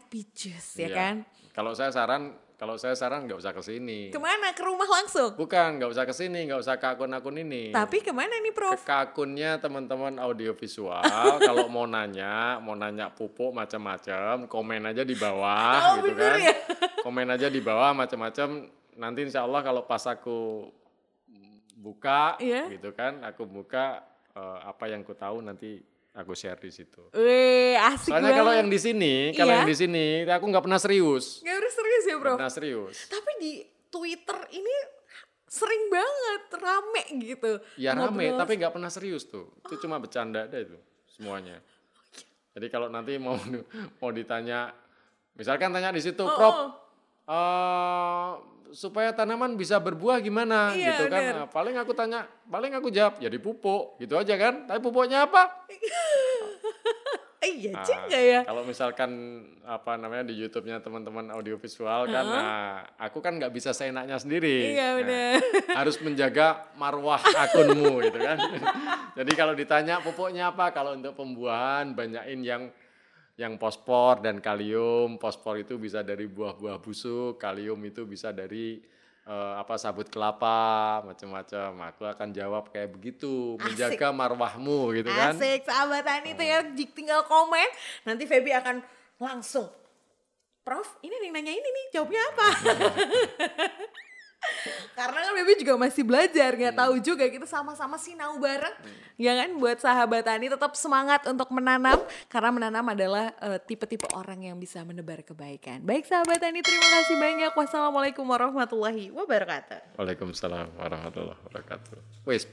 @picus ya Iya. kan. Kalau saya saran, kalau saya saran nggak usah ke sini. Ke mana? Ke rumah langsung. Bukan, nggak usah ke sini, nggak usah ke akun-akun ini. Tapi ke mana nih Prof? ke akunnya teman-teman audiovisual kalau mau nanya mau nanya pupuk macam-macam komen aja di bawah Oh, gitu kan ya? komen aja di bawah macam-macam nanti insya Allah kalau pas aku buka Iya. gitu kan aku buka eh, apa yang ku tahu nanti aku share di situ Wih, asik soalnya banget. kalau yang di sini kalau Iya. yang di sini aku nggak pernah serius Nggak harus serius ya Prof? pernah serius Tapi di Twitter ini sering banget rame gitu. Ya rame, Ngobrol. tapi nggak pernah serius tuh. Itu cuma bercanda deh itu semuanya. Jadi kalau nanti mau mau ditanya, misalkan tanya di situ, Oh, Prof, oh. eh, supaya tanaman bisa berbuah gimana Iya, gitu kan? bener. Nah, paling aku tanya, paling aku jawab, jadi pupuk gitu aja kan? Tapi pupuknya apa? Eh, iya Nah, juga ya. Kalau misalkan apa namanya di YouTube-nya teman-teman audiovisual kan, nah, aku kan nggak bisa seenaknya sendiri. Iya, Nah, bener. harus menjaga marwah akunmu gitu kan. Jadi kalau ditanya pupuknya apa, kalau untuk pembuahan banyakin yang yang fosfor dan kalium. Fosfor itu bisa dari buah-buah busuk, kalium itu bisa dari eh, apa sabut kelapa, macam-macam. Aku akan jawab kayak begitu, menjaga marwahmu gitu kan. Asik, sahabat Tani itu ya jik tinggal komen, nanti Feby akan langsung. Prof, ini yang nanya ini nih, jawabnya apa? Karena kan Feby juga masih belajar, nggak tahu juga kita sama-sama sinau bareng. Ya kan, buat sahabat Tani tetap semangat untuk menanam, karena menanam adalah eh, tipe-tipe orang yang bisa menebar kebaikan. Baik sahabat Tani, terima kasih banyak. Wassalamualaikum warahmatullahi wabarakatuh. Waalaikumsalam warahmatullahi wabarakatuh. Wes.